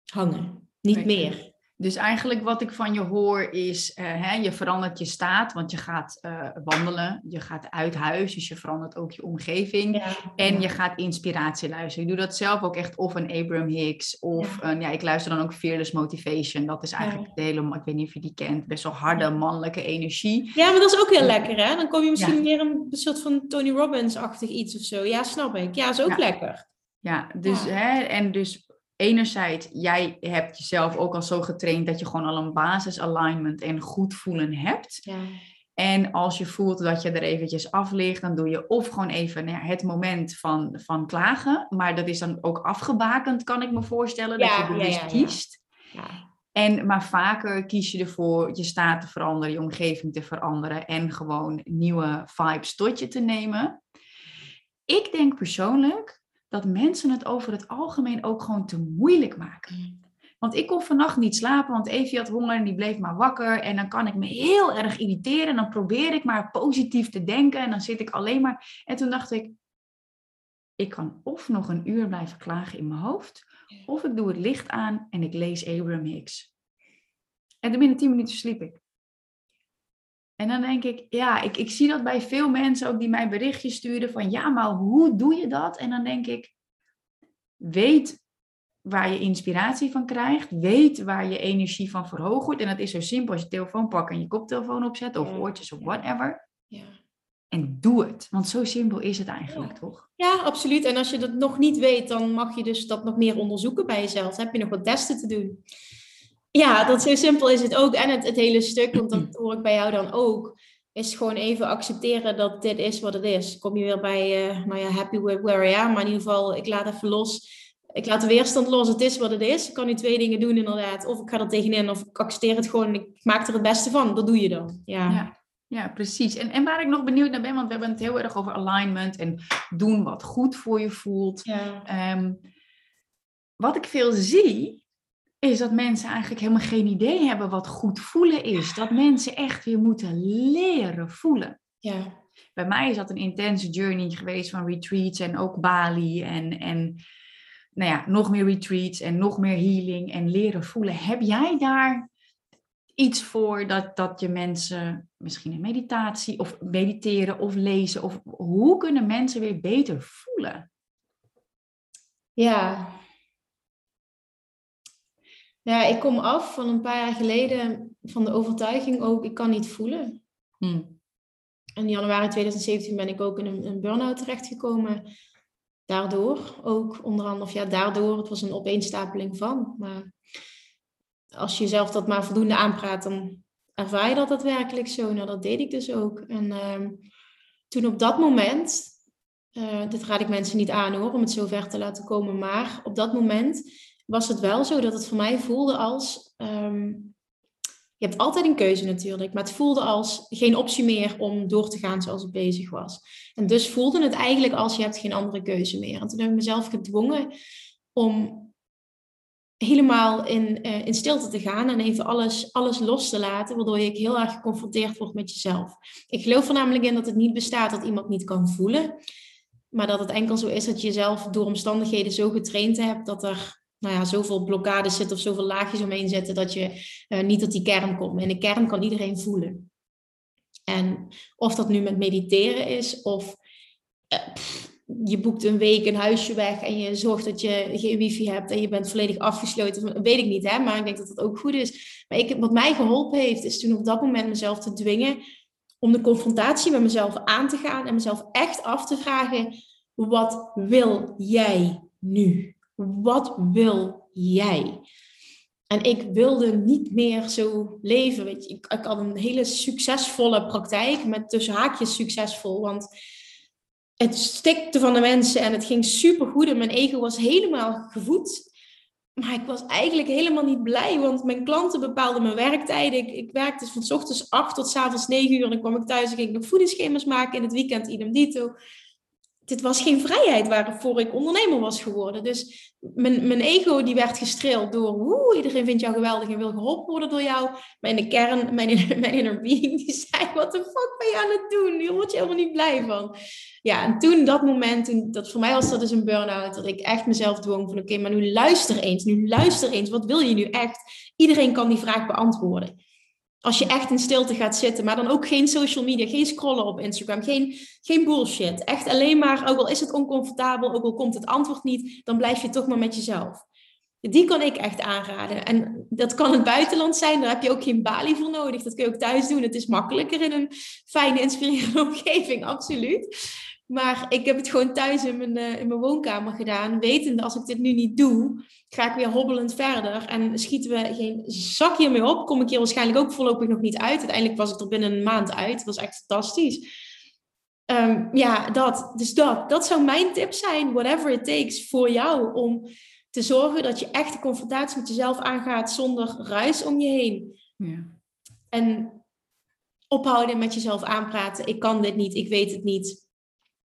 hangen. Niet meer. Dus eigenlijk wat ik van je hoor is, uh, hè, je verandert je staat, want je gaat uh, wandelen, je gaat uit huis, dus je verandert ook je omgeving en je gaat inspiratie luisteren. Ik doe dat zelf ook echt of een Abraham Hicks of ja. Een, ja, ik luister dan ook Fearless Motivation. Dat is eigenlijk ja. de hele, ik weet niet of je die kent, best wel harde mannelijke energie. Ja, maar dat is ook heel lekker hè? Dan kom je misschien meer een soort van Tony Robbins-achtig iets of zo. Ja, snap ik. Ja, is ook lekker. Ja, dus, Hè, en dus enerzijds, jij hebt jezelf ook al zo getraind dat je gewoon al een basis alignment en goed voelen hebt. Ja. En als je voelt dat je er eventjes af ligt, dan doe je of gewoon even nou het moment van, van klagen. Maar dat is dan ook afgebakend, kan ik me voorstellen, dat je bewust ja, kiest. En, maar vaker kies je ervoor je staat te veranderen, je omgeving te veranderen en gewoon nieuwe vibes tot je te nemen. Ik denk persoonlijk dat mensen het over het algemeen ook gewoon te moeilijk maken. Want ik kon vannacht niet slapen, want Evie had honger en die bleef maar wakker. En dan kan ik me heel erg irriteren. En dan probeer ik maar positief te denken. En dan zit ik alleen maar. En toen dacht ik, ik kan of nog een uur blijven klagen in mijn hoofd. Of ik doe het licht aan en ik lees Abraham Hicks. En binnen tien minuten sliep ik. En dan denk ik, ja, ik, ik zie dat bij veel mensen ook die mij berichtjes sturen van, ja, maar hoe doe je dat? En dan denk ik, weet waar je inspiratie van krijgt, weet waar je energie van verhoogd wordt. En dat is zo simpel als je telefoon pakt en je koptelefoon opzet, of oortjes of whatever. Ja. En doe het, want zo simpel is het eigenlijk, toch? Ja, absoluut. En als je dat nog niet weet, dan mag je dus dat nog meer onderzoeken bij jezelf. Dan heb je nog wat testen te doen. Ja, dat zo simpel is het ook. En het, het hele stuk, want dat hoor ik bij jou dan ook, is gewoon even accepteren dat dit is wat het is. Kom je weer bij, uh, nou ja, happy with where I am. Maar in ieder geval, ik laat even los. Ik laat de weerstand los. Het is wat het is. Ik kan nu twee dingen doen inderdaad. Of ik ga er tegenin, of ik accepteer het gewoon. Ik maak er het beste van. Dat doe je dan. Ja. ja. Ja, precies. En, en waar ik nog benieuwd naar ben, want we hebben het heel erg over alignment en doen wat goed voor je voelt. Ja. Ehm, wat ik veel zie, is dat mensen eigenlijk helemaal geen idee hebben wat goed voelen is. Dat mensen echt weer moeten leren voelen. ja. Bij mij is dat een intense journey geweest van retreats en ook Bali en, en nou ja, nog meer retreats en nog meer healing en leren voelen. Heb jij daar iets voor dat, dat je mensen misschien een meditatie of mediteren of lezen of hoe kunnen mensen weer beter voelen? Ja. Ja, ik kom af van een paar jaar geleden van de overtuiging ook, ik kan niet voelen. Hm. In januari 2017 ben ik ook in een, een burn-out terechtgekomen. Daardoor ook, onder andere, of ja, daardoor, het was een opeenstapeling van. Maar als je jezelf dat maar voldoende aanpraat, dan ervaar je dat daadwerkelijk zo. Nou, dat deed ik dus ook. En ehm, toen op dat moment, eh, dit raad ik mensen niet aan hoor, om het zo ver te laten komen, maar op dat moment was het wel zo dat het voor mij voelde als, ehm, je hebt altijd een keuze natuurlijk, maar het voelde als geen optie meer om door te gaan zoals het bezig was. En dus voelde het eigenlijk als je hebt geen andere keuze meer. En toen heb ik mezelf gedwongen om helemaal in, eh, in stilte te gaan en even alles, alles los te laten, waardoor je heel erg geconfronteerd wordt met jezelf. Ik geloof er namelijk in dat het niet bestaat dat iemand niet kan voelen, maar dat het enkel zo is dat je jezelf door omstandigheden zo getraind hebt dat er nou ja, zoveel blokkades zitten of zoveel laagjes omheen zitten dat je eh, niet tot die kern komt. En de kern kan iedereen voelen. En of dat nu met mediteren is of eh, je boekt een week een huisje weg en je zorgt dat je geen wifi hebt en je bent volledig afgesloten. Weet ik niet, hè? maar ik denk dat dat ook goed is. Maar ik, wat mij geholpen heeft, is toen op dat moment mezelf te dwingen om de confrontatie met mezelf aan te gaan en mezelf echt af te vragen: wat wil jij nu? Wat wil jij? En ik wilde niet meer zo leven. Ik, ik had een hele succesvolle praktijk, met tussen haakjes succesvol. Want het stikte van de mensen en het ging super goed en mijn ego was helemaal gevoed. Maar ik was eigenlijk helemaal niet blij, want mijn klanten bepaalden mijn werktijden. Ik, ik werkte van s ochtends 8 tot s avonds 9 uur en dan kwam ik thuis en ging ik nog voedingsschema's maken. In het weekend idem dito. Dit was geen vrijheid waarvoor ik ondernemer was geworden. Dus mijn, mijn ego die werd gestreeld door... Iedereen vindt jou geweldig en wil geholpen worden door jou. Maar in de kern, mijn, mijn inner being, die zei... Wat de fuck ben je aan het doen? Hier word je helemaal niet blij van. Ja, en toen dat moment, toen, dat voor mij was dat dus een burn-out... dat ik echt mezelf dwong van... Oké, maar nu luister eens, nu luister eens. Wat wil je nu echt? Iedereen kan die vraag beantwoorden. Als je echt in stilte gaat zitten, maar dan ook geen social media, geen scrollen op Instagram, geen, geen bullshit. Echt alleen maar, ook al is het oncomfortabel, ook al komt het antwoord niet, dan blijf je toch maar met jezelf. Die kan ik echt aanraden. En dat kan het buitenland zijn, daar heb je ook geen balie voor nodig. Dat kun je ook thuis doen. Het is makkelijker in een fijne, inspirerende omgeving, absoluut. Maar ik heb het gewoon thuis in mijn, uh, in mijn woonkamer gedaan. Wetende, als ik dit nu niet doe, ga ik weer hobbelend verder. En schieten we geen zak hiermee op. Kom ik hier waarschijnlijk ook voorlopig nog niet uit. Uiteindelijk was ik er binnen een maand uit. Dat was echt fantastisch. Um, ja, dat. Dus dat. Dat zou mijn tip zijn. Whatever it takes voor jou. Om te zorgen dat je echt de confrontatie met jezelf aangaat zonder ruis om je heen. Ja. En ophouden met jezelf aanpraten. Ik kan dit niet. Ik weet het niet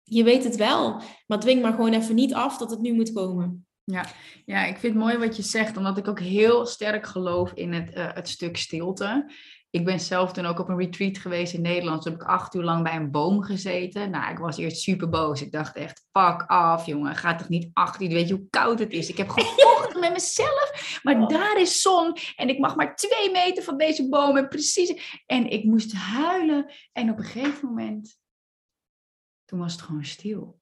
je weet het wel, maar dwing maar gewoon even niet af dat het nu moet komen. Ja, ja, ik vind het mooi wat je zegt, omdat ik ook heel sterk geloof in het, uh, het stuk stilte. Ik ben zelf toen ook op een retreat geweest in Nederland. Toen heb ik acht uur lang bij een boom gezeten. Nou, ik was eerst super boos. Ik dacht echt, fuck af, jongen. Ga toch niet acht uur, weet je hoe koud het is. Ik heb gevochten met mezelf. Maar oh. daar is zon. En ik mag maar twee meter van deze boom. En precies. En ik moest huilen. En op een gegeven moment toen was het gewoon stil.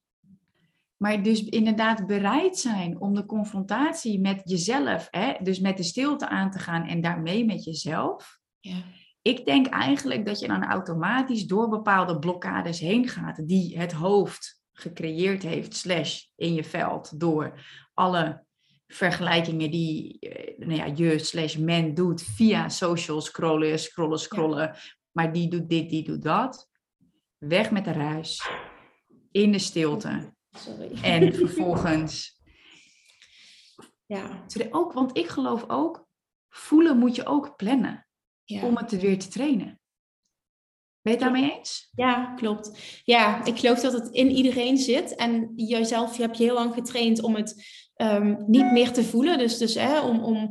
Maar dus inderdaad bereid zijn om de confrontatie met jezelf, hè, dus met de stilte aan te gaan en daarmee met jezelf. Ja. Ik denk eigenlijk dat je dan automatisch door bepaalde blokkades heen gaat die het hoofd gecreëerd heeft, slash in je veld, door alle vergelijkingen die eh, nou ja, je slash men doet via social scrollen, scrollen, scrollen. Maar die doet dit, die doet dat. Weg met de ruis in de stilte. Sorry. En vervolgens. Ja. Ook, want ik geloof ook, voelen moet je ook plannen ja. om het weer te trainen. Ben je het daarmee eens? Ja, klopt. Ja, ik geloof dat het in iedereen zit. En jijzelf je hebt je heel lang getraind om het ehm, niet meer te voelen. Dus, dus hè, om, om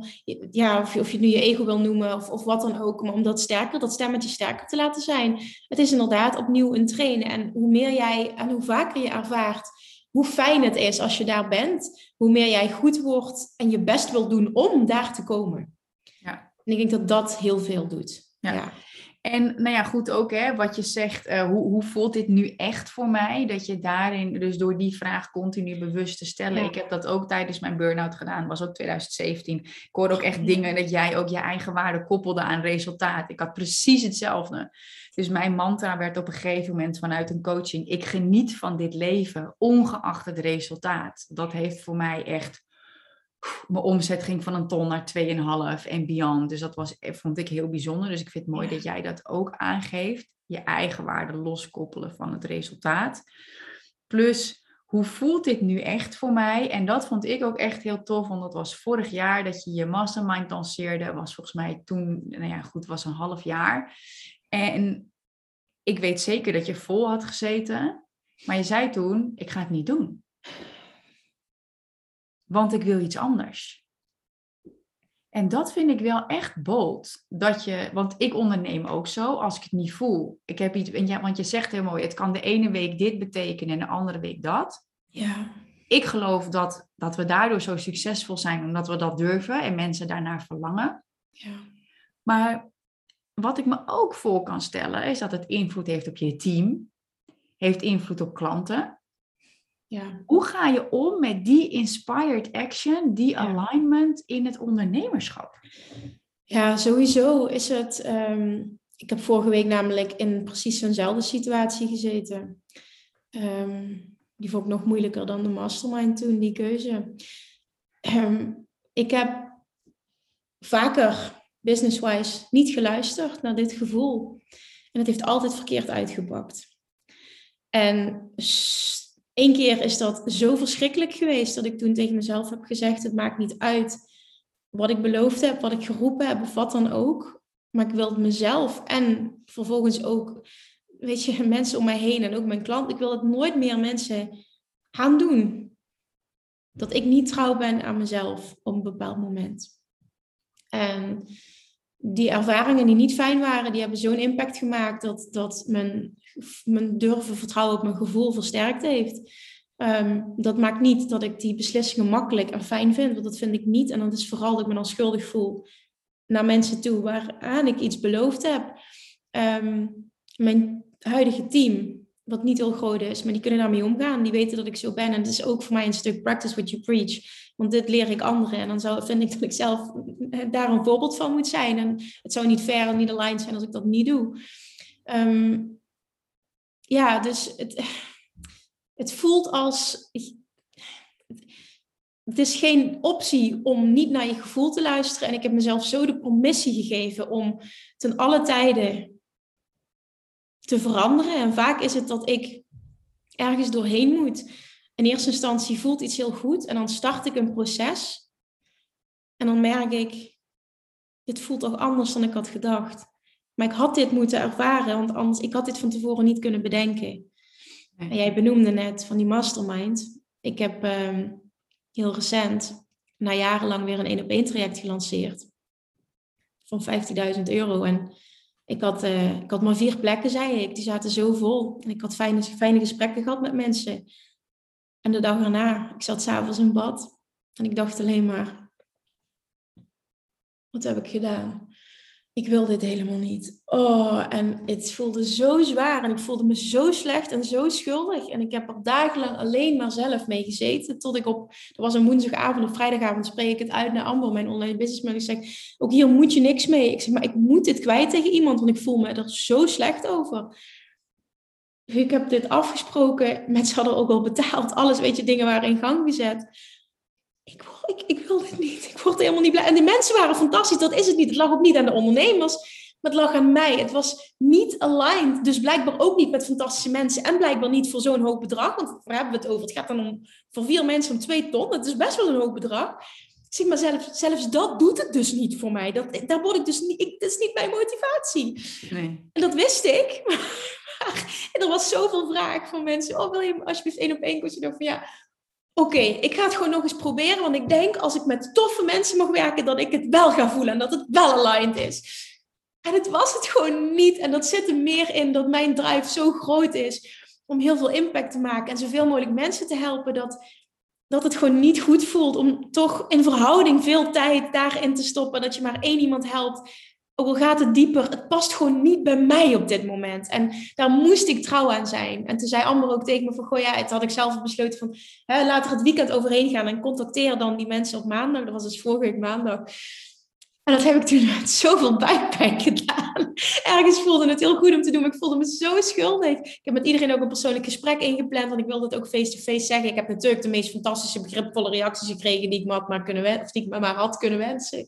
ja, of, je, of je het nu je ego wil noemen of, of wat dan ook, maar om dat sterker, dat stemmetje sterker te laten zijn. Het is inderdaad opnieuw een trainen. En hoe meer jij en hoe vaker je ervaart hoe fijn het is als je daar bent, hoe meer jij goed wordt en je best wil doen om daar te komen. Ja. En ik denk dat dat heel veel doet. ja. En nou ja, goed ook hè, wat je zegt, uh, hoe, hoe voelt dit nu echt voor mij? Dat je daarin, dus door die vraag continu bewust te stellen. Ik heb dat ook tijdens mijn burn-out gedaan, was ook 2017. Ik hoorde ook echt dingen dat jij ook je eigen waarde koppelde aan resultaat. Ik had precies hetzelfde. Dus mijn mantra werd op een gegeven moment vanuit een coaching, ik geniet van dit leven, ongeacht het resultaat. Dat heeft voor mij echt mijn omzet ging van een ton naar 2,5 en beyond. Dus dat was, eh, vond ik heel bijzonder. Dus ik vind het mooi dat jij dat ook aangeeft. Je eigen waarde loskoppelen van het resultaat. Plus, hoe voelt dit nu echt voor mij? En dat vond ik ook echt heel tof, want dat was vorig jaar dat je je mastermind lanceerde. Was volgens mij toen, nou ja, goed, was een half jaar. En ik weet zeker dat je vol had gezeten. Maar je zei toen, ik ga het niet doen want ik wil iets anders. En dat vind ik wel echt bold. Dat je, want ik onderneem ook zo als ik het niet voel. Ik heb iets, ja, want je zegt heel mooi, het kan de ene week dit betekenen en de andere week dat. Ja. Ik geloof dat, dat we daardoor zo succesvol zijn, omdat we dat durven en mensen daarnaar verlangen. Ja. Maar wat ik me ook voor kan stellen, is dat het invloed heeft op je team, heeft invloed op klanten, ja. Hoe ga je om met die inspired action, die alignment in het ondernemerschap? Ja, sowieso is het. Ehm, ik heb vorige week namelijk in precies zo'nzelfde situatie gezeten. Ehm, die vond ik nog moeilijker dan de mastermind toen, die keuze. Ehm, ik heb vaker business-wise niet geluisterd naar dit gevoel. En het heeft altijd verkeerd uitgepakt. En Eén keer is dat zo verschrikkelijk geweest dat ik toen tegen mezelf heb gezegd: het maakt niet uit wat ik beloofd heb, wat ik geroepen heb of wat dan ook. Maar ik wil het mezelf en vervolgens ook, weet je, mensen om mij heen en ook mijn klant. Ik wil het nooit meer mensen gaan doen. Dat ik niet trouw ben aan mezelf op een bepaald moment. En die ervaringen die niet fijn waren, die hebben zo'n impact gemaakt dat, dat mijn, mijn durven vertrouwen op mijn gevoel versterkt heeft. Ehm, dat maakt niet dat ik die beslissingen makkelijk en fijn vind, want dat vind ik niet. En dat is vooral dat ik me dan schuldig voel naar mensen toe waaraan ik iets beloofd heb. Ehm, mijn huidige team, wat niet heel groot is, maar die kunnen daarmee omgaan. Die weten dat ik zo ben. En het is ook voor mij een stuk practice what you preach. Want dit leer ik anderen. En dan zou, vind ik dat ik zelf daar een voorbeeld van moet zijn. En het zou niet fair en niet aligned zijn als ik dat niet doe. Ehm, ja, dus het, het voelt als. Het is geen optie om niet naar je gevoel te luisteren. En ik heb mezelf zo de permissie gegeven om ten alle tijden te veranderen. En vaak is het dat ik ergens doorheen moet. In eerste instantie voelt iets heel goed en dan start ik een proces. En dan merk ik, dit voelt toch anders dan ik had gedacht. Maar ik had dit moeten ervaren, want anders, ik had dit van tevoren niet kunnen bedenken. En jij benoemde net van die mastermind. Ik heb ehm, heel recent, na jarenlang, weer een één op één traject gelanceerd. Van 15.000 euro. En ik had, uh, ik had maar vier plekken, zei ik. Die zaten zo vol. En ik had fijne, fijne gesprekken gehad met mensen. En de dag erna, ik zat s'avonds in bad. En ik dacht alleen maar, wat heb ik gedaan? ik wil dit helemaal niet. Oh, en het voelde zo zwaar en ik voelde me zo slecht en zo schuldig. En ik heb er dagenlang alleen maar zelf mee gezeten. Tot ik op, er was een woensdagavond of vrijdagavond, spreek ik het uit naar Amber, mijn online businessman. Ik zeg, ook hier moet je niks mee. Ik zeg, maar ik moet dit kwijt tegen iemand, want ik voel me er zo slecht over. Ik heb dit afgesproken, mensen hadden ook al betaald, alles, weet je, dingen waren in gang gezet ik, ik, ik wil dit niet. Ik word helemaal niet blij. En die mensen waren fantastisch. Dat is het niet. Het lag ook niet aan de ondernemers. Maar het lag aan mij. Het was niet aligned. Dus blijkbaar ook niet met fantastische mensen. En blijkbaar niet voor zo'n hoog bedrag. Want waar hebben we het over? Het gaat dan om voor vier mensen om twee ton. Dat is best wel een hoog bedrag. Zeg maar, zelfs, zelfs dat doet het dus niet voor mij. Dat, daar word ik dus niet, ik, dat is niet mijn motivatie. Nee. En dat wist ik. En er was zoveel vraag van mensen. Oh, wil je alsjeblieft één op één coaching? Ik van ja, oké, ik ga het gewoon nog eens proberen. Want ik denk als ik met toffe mensen mag werken, dat ik het wel ga voelen. En dat het wel aligned is. En het was het gewoon niet. En dat zit er meer in dat mijn drive zo groot is om heel veel impact te maken en zoveel mogelijk mensen te helpen. Dat, dat het gewoon niet goed voelt om toch in verhouding veel tijd daarin te stoppen. Dat je maar één iemand helpt. Ook al gaat het dieper, het past gewoon niet bij mij op dit moment. En daar moest ik trouw aan zijn. En toen zei Amber ook tegen me van, goh ja, het had ik zelf besloten van, hè, laat er het weekend overheen gaan en contacteer dan die mensen op maandag. Dat was dus vorige week maandag. En dat heb ik toen met zoveel buikpijn gedaan. Ergens voelde het heel goed om te doen, maar ik voelde me zo schuldig. Ik heb met iedereen ook een persoonlijk gesprek ingepland, want ik wilde het ook face-to-face zeggen. Ik heb natuurlijk de meest fantastische, begripvolle reacties gekregen die ik maar, maar, kunnen, of die ik maar had kunnen wensen.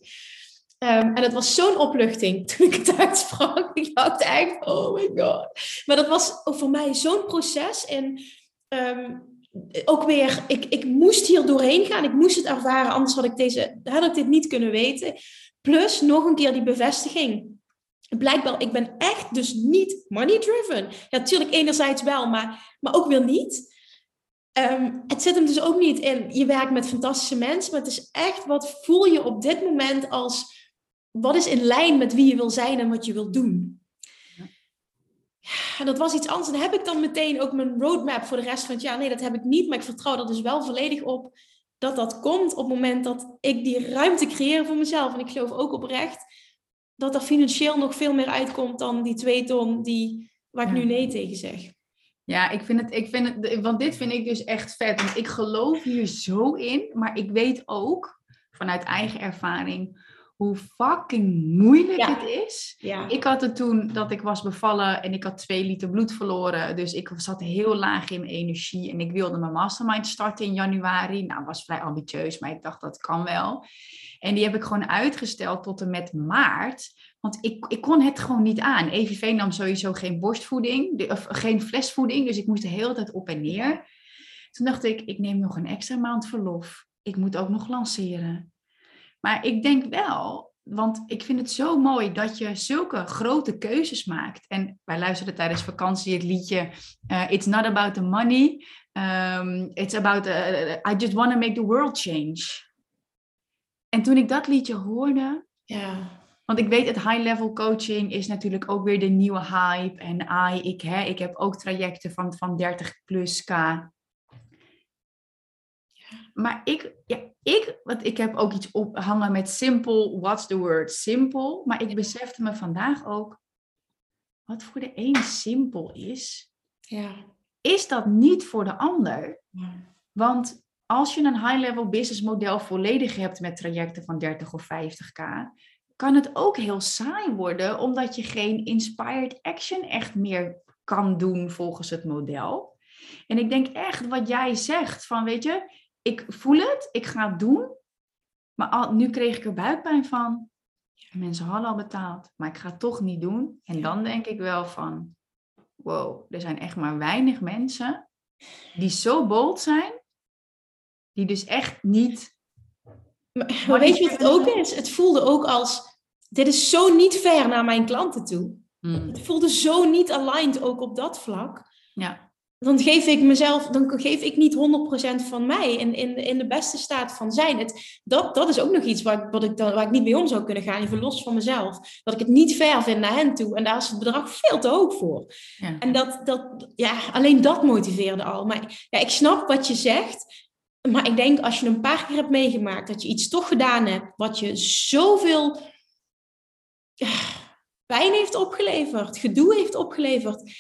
Um, en het was zo'n opluchting toen ik het uitsprak. Ik dacht echt, oh my god. Maar dat was voor mij zo'n proces. En um, ook weer, ik, ik moest hier doorheen gaan. Ik moest het ervaren, anders had ik, deze, had ik dit niet kunnen weten. Plus nog een keer die bevestiging. Blijkbaar, ik ben echt dus niet money driven. Ja, natuurlijk enerzijds wel, maar, maar ook weer niet. Um, het zit hem dus ook niet in, je werkt met fantastische mensen, maar het is echt, wat voel je op dit moment als, wat is in lijn met wie je wil zijn en wat je wil doen? Ja, dat was iets anders. En heb ik dan meteen ook mijn roadmap voor de rest van het jaar? Nee, dat heb ik niet, maar ik vertrouw er dus wel volledig op dat dat komt op het moment dat ik die ruimte creëer voor mezelf. En ik geloof ook oprecht dat er financieel nog veel meer uitkomt dan die twee ton die, waar ik nu nee tegen zeg. Ja, ik vind het, ik vind het, want dit vind ik dus echt vet. Want ik geloof hier zo in, maar ik weet ook vanuit eigen ervaring hoe fucking moeilijk het is. Ja. Ik had het toen dat ik was bevallen en ik had twee liter bloed verloren. Dus ik zat heel laag in mijn energie en ik wilde mijn mastermind starten in januari. Nou, was vrij ambitieus, maar ik dacht dat kan wel. En die heb ik gewoon uitgesteld tot en met maart. Want ik, ik kon het gewoon niet aan. EVV nam sowieso geen borstvoeding, of geen flesvoeding. Dus ik moest de hele tijd op en neer. Toen dacht ik, ik neem nog een extra maand verlof. Ik moet ook nog lanceren. Maar ik denk wel, want ik vind het zo mooi dat je zulke grote keuzes maakt. En wij luisterden tijdens vakantie het liedje uh, It's not about the money. Um, it's about, uh, I just want to make the world change. En toen ik dat liedje hoorde, ja. Want ik weet, het high-level coaching is natuurlijk ook weer de nieuwe hype. En I, ik, hè, ik heb ook trajecten van, van 30 plus K. Maar ik, ja, ik, want ik heb ook iets ophangen met simpel. What's the word? Simpel. Maar ik besefte me vandaag ook, wat voor de een simpel is, ja. is dat niet voor de ander. Want als je een high-level business model volledig hebt met trajecten van 30 of 50k, kan het ook heel saai worden, omdat je geen inspired action echt meer kan doen volgens het model. En ik denk echt wat jij zegt, van weet je, ik voel het, ik ga het doen, maar al, nu kreeg ik er buikpijn van. Mensen hadden al betaald, maar ik ga het toch niet doen. En dan denk ik wel van, wow, er zijn echt maar weinig mensen die zo bold zijn, die dus echt niet. Maar, weet je wat het ook is? Het voelde ook als, dit is zo niet ver naar mijn klanten toe. Hmm. Het voelde zo niet aligned ook op dat vlak. Ja dan geef ik mezelf, dan geef ik niet 100% van mij in, in, in de beste staat van zijn. Het, dat, dat is ook nog iets waar, wat ik dan, waar ik niet mee om zou kunnen gaan, even los van mezelf. Dat ik het niet ver vind naar hen toe. En daar is het bedrag veel te hoog voor. Ja. En dat, dat, ja, alleen dat motiveerde al. Maar ja, ik snap wat je zegt. Maar ik denk als je een paar keer hebt meegemaakt dat je iets toch gedaan hebt, wat je zoveel ja, pijn heeft opgeleverd, gedoe heeft opgeleverd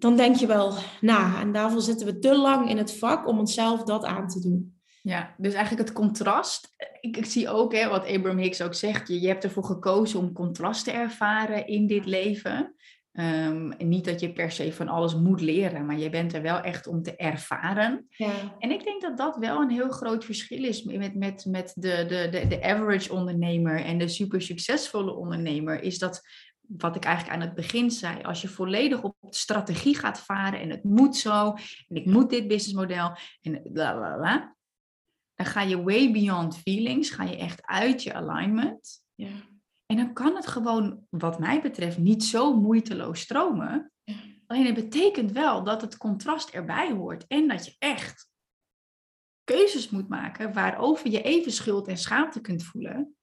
dan denk je wel na. En daarvoor zitten we te lang in het vak om onszelf dat aan te doen. Ja, dus eigenlijk het contrast. Ik, ik zie ook hè, wat Abraham Hicks ook zegt. Je, je hebt ervoor gekozen om contrast te ervaren in dit leven. Um, niet dat je per se van alles moet leren, maar je bent er wel echt om te ervaren. Ja. En ik denk dat dat wel een heel groot verschil is met, met, met de, de, de, de average ondernemer en de super succesvolle ondernemer. Is dat wat ik eigenlijk aan het begin zei, als je volledig op strategie gaat varen en het moet zo, en ik moet dit businessmodel, en bla bla bla, dan ga je way beyond feelings, ga je echt uit je alignment. Ja. En dan kan het gewoon, wat mij betreft, niet zo moeiteloos stromen. Ja. Alleen het betekent wel dat het contrast erbij hoort en dat je echt keuzes moet maken waarover je even schuld en schaamte kunt voelen.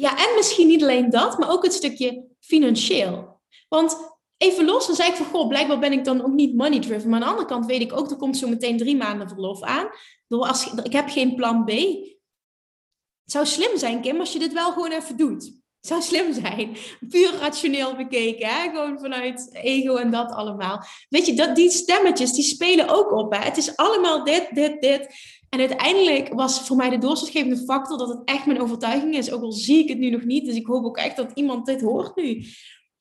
Ja, en misschien niet alleen dat, maar ook het stukje financieel. Want even los, dan zei ik van, goh, blijkbaar ben ik dan ook niet money driven. Maar aan de andere kant weet ik ook, er komt zo meteen drie maanden verlof aan. Als, ik heb geen plan B. Het zou slim zijn, Kim, als je dit wel gewoon even doet. Zou slim zijn. Puur rationeel bekeken, hè? gewoon vanuit ego en dat allemaal. Weet je, dat, die stemmetjes, die spelen ook op. Hè? Het is allemaal dit, dit, dit. En uiteindelijk was voor mij de doorslaggevende factor dat het echt mijn overtuiging is. Ook al zie ik het nu nog niet. Dus ik hoop ook echt dat iemand dit hoort nu.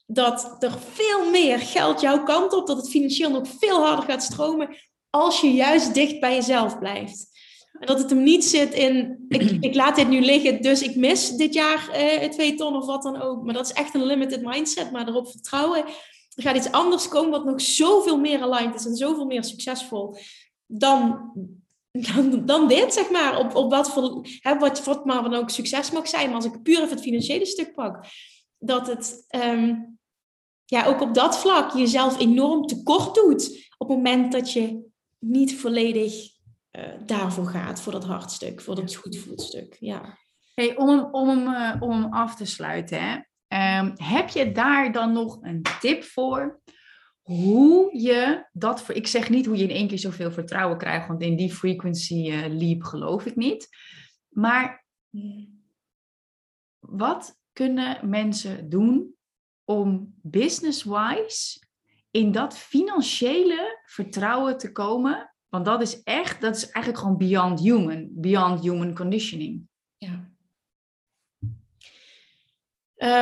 Dat er veel meer geld jouw kant op, dat het financieel nog veel harder gaat stromen. Als je juist dicht bij jezelf blijft. En dat het hem niet zit in, ik, ik laat dit nu liggen, dus ik mis dit jaar eh, twee ton of wat dan ook. Maar dat is echt een limited mindset, maar erop vertrouwen. Er gaat iets anders komen wat nog zoveel meer aligned is en zoveel meer succesvol dan, dan, dan dit, zeg maar. Op, op wat voor, hè, wat, wat maar dan ook succes mag zijn. Maar als ik puur even het financiële stuk pak, dat het ehm, ja, ook op dat vlak jezelf enorm tekort doet. Op het moment dat je niet volledig daarvoor gaat, voor dat hartstuk, voor dat goed voelstuk. Ja. Hey, om, hem, om, hem, uh, om hem af te sluiten, hè? Um, heb je daar dan nog een tip voor? Hoe je dat, voor, ik zeg niet hoe je in één keer zoveel vertrouwen krijgt, want in die frequency uh, leap geloof ik niet. Maar wat kunnen mensen doen om business-wise in dat financiële vertrouwen te komen want dat is echt, dat is eigenlijk gewoon beyond human, beyond human conditioning. Ja.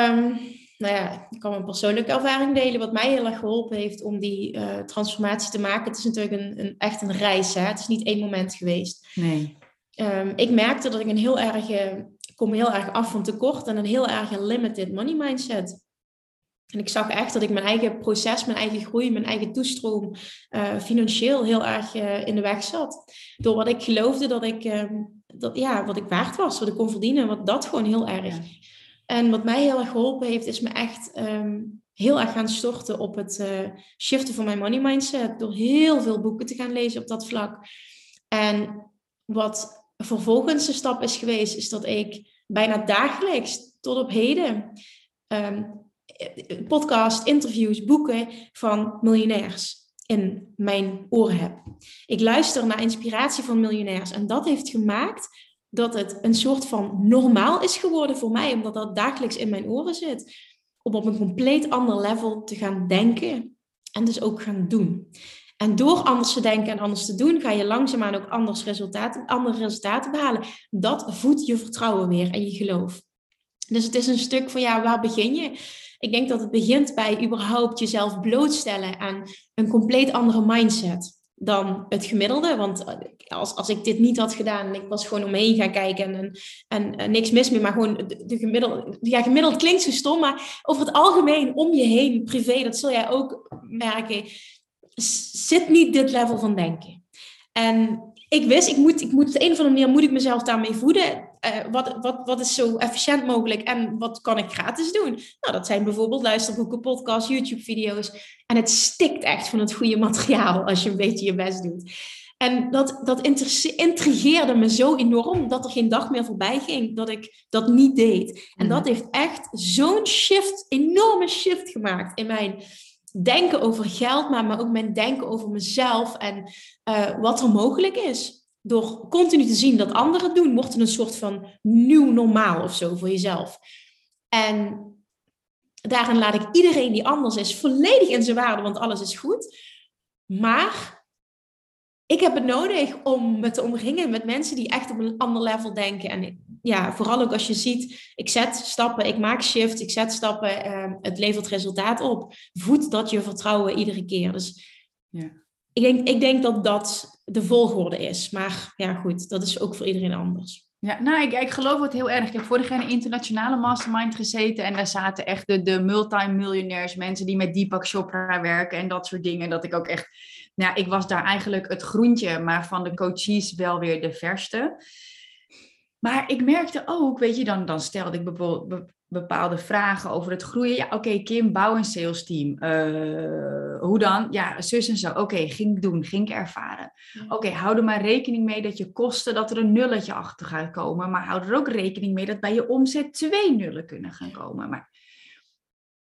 Um, nou ja, ik kan mijn persoonlijke ervaring delen. Wat mij heel erg geholpen heeft om die uh, transformatie te maken. Het is natuurlijk een, een, echt een reis. Hè? Het is niet één moment geweest. Nee. Um, ik merkte dat ik een heel erg, ik kom heel erg af van tekort en een heel erg limited money mindset. En ik zag echt dat ik mijn eigen proces, mijn eigen groei, mijn eigen toestroom uh, financieel heel erg uh, in de weg zat. Door wat ik geloofde dat ik, uh, dat, ja, wat ik waard was, wat ik kon verdienen, wat dat gewoon heel erg. Ja. En wat mij heel erg geholpen heeft, is me echt um, heel erg gaan storten op het eh, shiften van mijn money mindset. Door heel veel boeken te gaan lezen op dat vlak. En wat vervolgens de stap is geweest, is dat ik bijna dagelijks tot op heden um, podcast, interviews, boeken van miljonairs in mijn oren heb. Ik luister naar inspiratie van miljonairs en dat heeft gemaakt dat het een soort van normaal is geworden voor mij, omdat dat dagelijks in mijn oren zit, om op een compleet ander level te gaan denken en dus ook gaan doen. En door anders te denken en anders te doen, ga je langzaamaan ook anders resultaten, andere resultaten behalen. Dat voedt je vertrouwen weer en je geloof. Dus het is een stuk van, ja, waar begin je? Ik denk dat het begint bij überhaupt jezelf blootstellen aan een compleet andere mindset dan het gemiddelde. Want eh, als, als ik dit niet had gedaan en ik was gewoon omheen gaan kijken en, en, en niks mis meer, maar gewoon de, de gemiddeld, ja, gemiddeld klinkt zo stom, maar over het algemeen om je heen, privé, dat zul jij ook merken, zit niet dit level van denken. En ik wist, ik moet, ik moet op de een of andere manier moet ik mezelf daarmee voeden. Uh, wat, wat, wat is zo efficiënt mogelijk en wat kan ik gratis doen? Nou, dat zijn bijvoorbeeld luisterboeken, podcasts, YouTube-video's. En het stikt echt van het goede materiaal als je een beetje je best doet. En dat, dat intrigeerde me zo enorm dat er geen dag meer voorbij ging dat ik dat niet deed. En dat heeft echt zo'n shift, enorme shift gemaakt in mijn denken over geld, maar, maar ook mijn denken over mezelf en uh, wat er mogelijk is. Door continu te zien dat anderen het doen, wordt het een soort van nieuw normaal of zo voor jezelf. En daarin laat ik iedereen die anders is volledig in zijn waarde, want alles is goed. Maar ik heb het nodig om me te omringen met mensen die echt op een ander level denken. En ja, vooral ook als je ziet, ik zet stappen, ik maak shift, ik zet stappen, uh, het levert resultaat op. Voed dat je vertrouwen iedere keer. Dus ja. ik, denk, ik denk dat dat de volgorde is. Maar ja, goed, dat is ook voor iedereen anders. Ja, nou, ik, ik geloof het heel erg. Ik heb vorig jaar een internationale mastermind gezeten en daar zaten echt de, de multimiljonairs, mensen die met Deepak Chopra werken en dat soort dingen. Dat ik ook echt nou, ik was daar eigenlijk het groentje, maar van de coaches wel weer de verste. Maar ik merkte ook, weet je, dan, dan stelde ik bijvoorbeeld bepaalde vragen over het groeien. Ja, oké, Kim, bouw een sales team. Uh, hoe dan? Ja, zus en zo. Oké, ging ik doen, ging ik ervaren. Oké, hou er maar rekening mee dat je kosten, dat er een nulletje achter gaat komen. Maar hou er ook rekening mee dat bij je omzet twee nullen kunnen gaan komen. Maar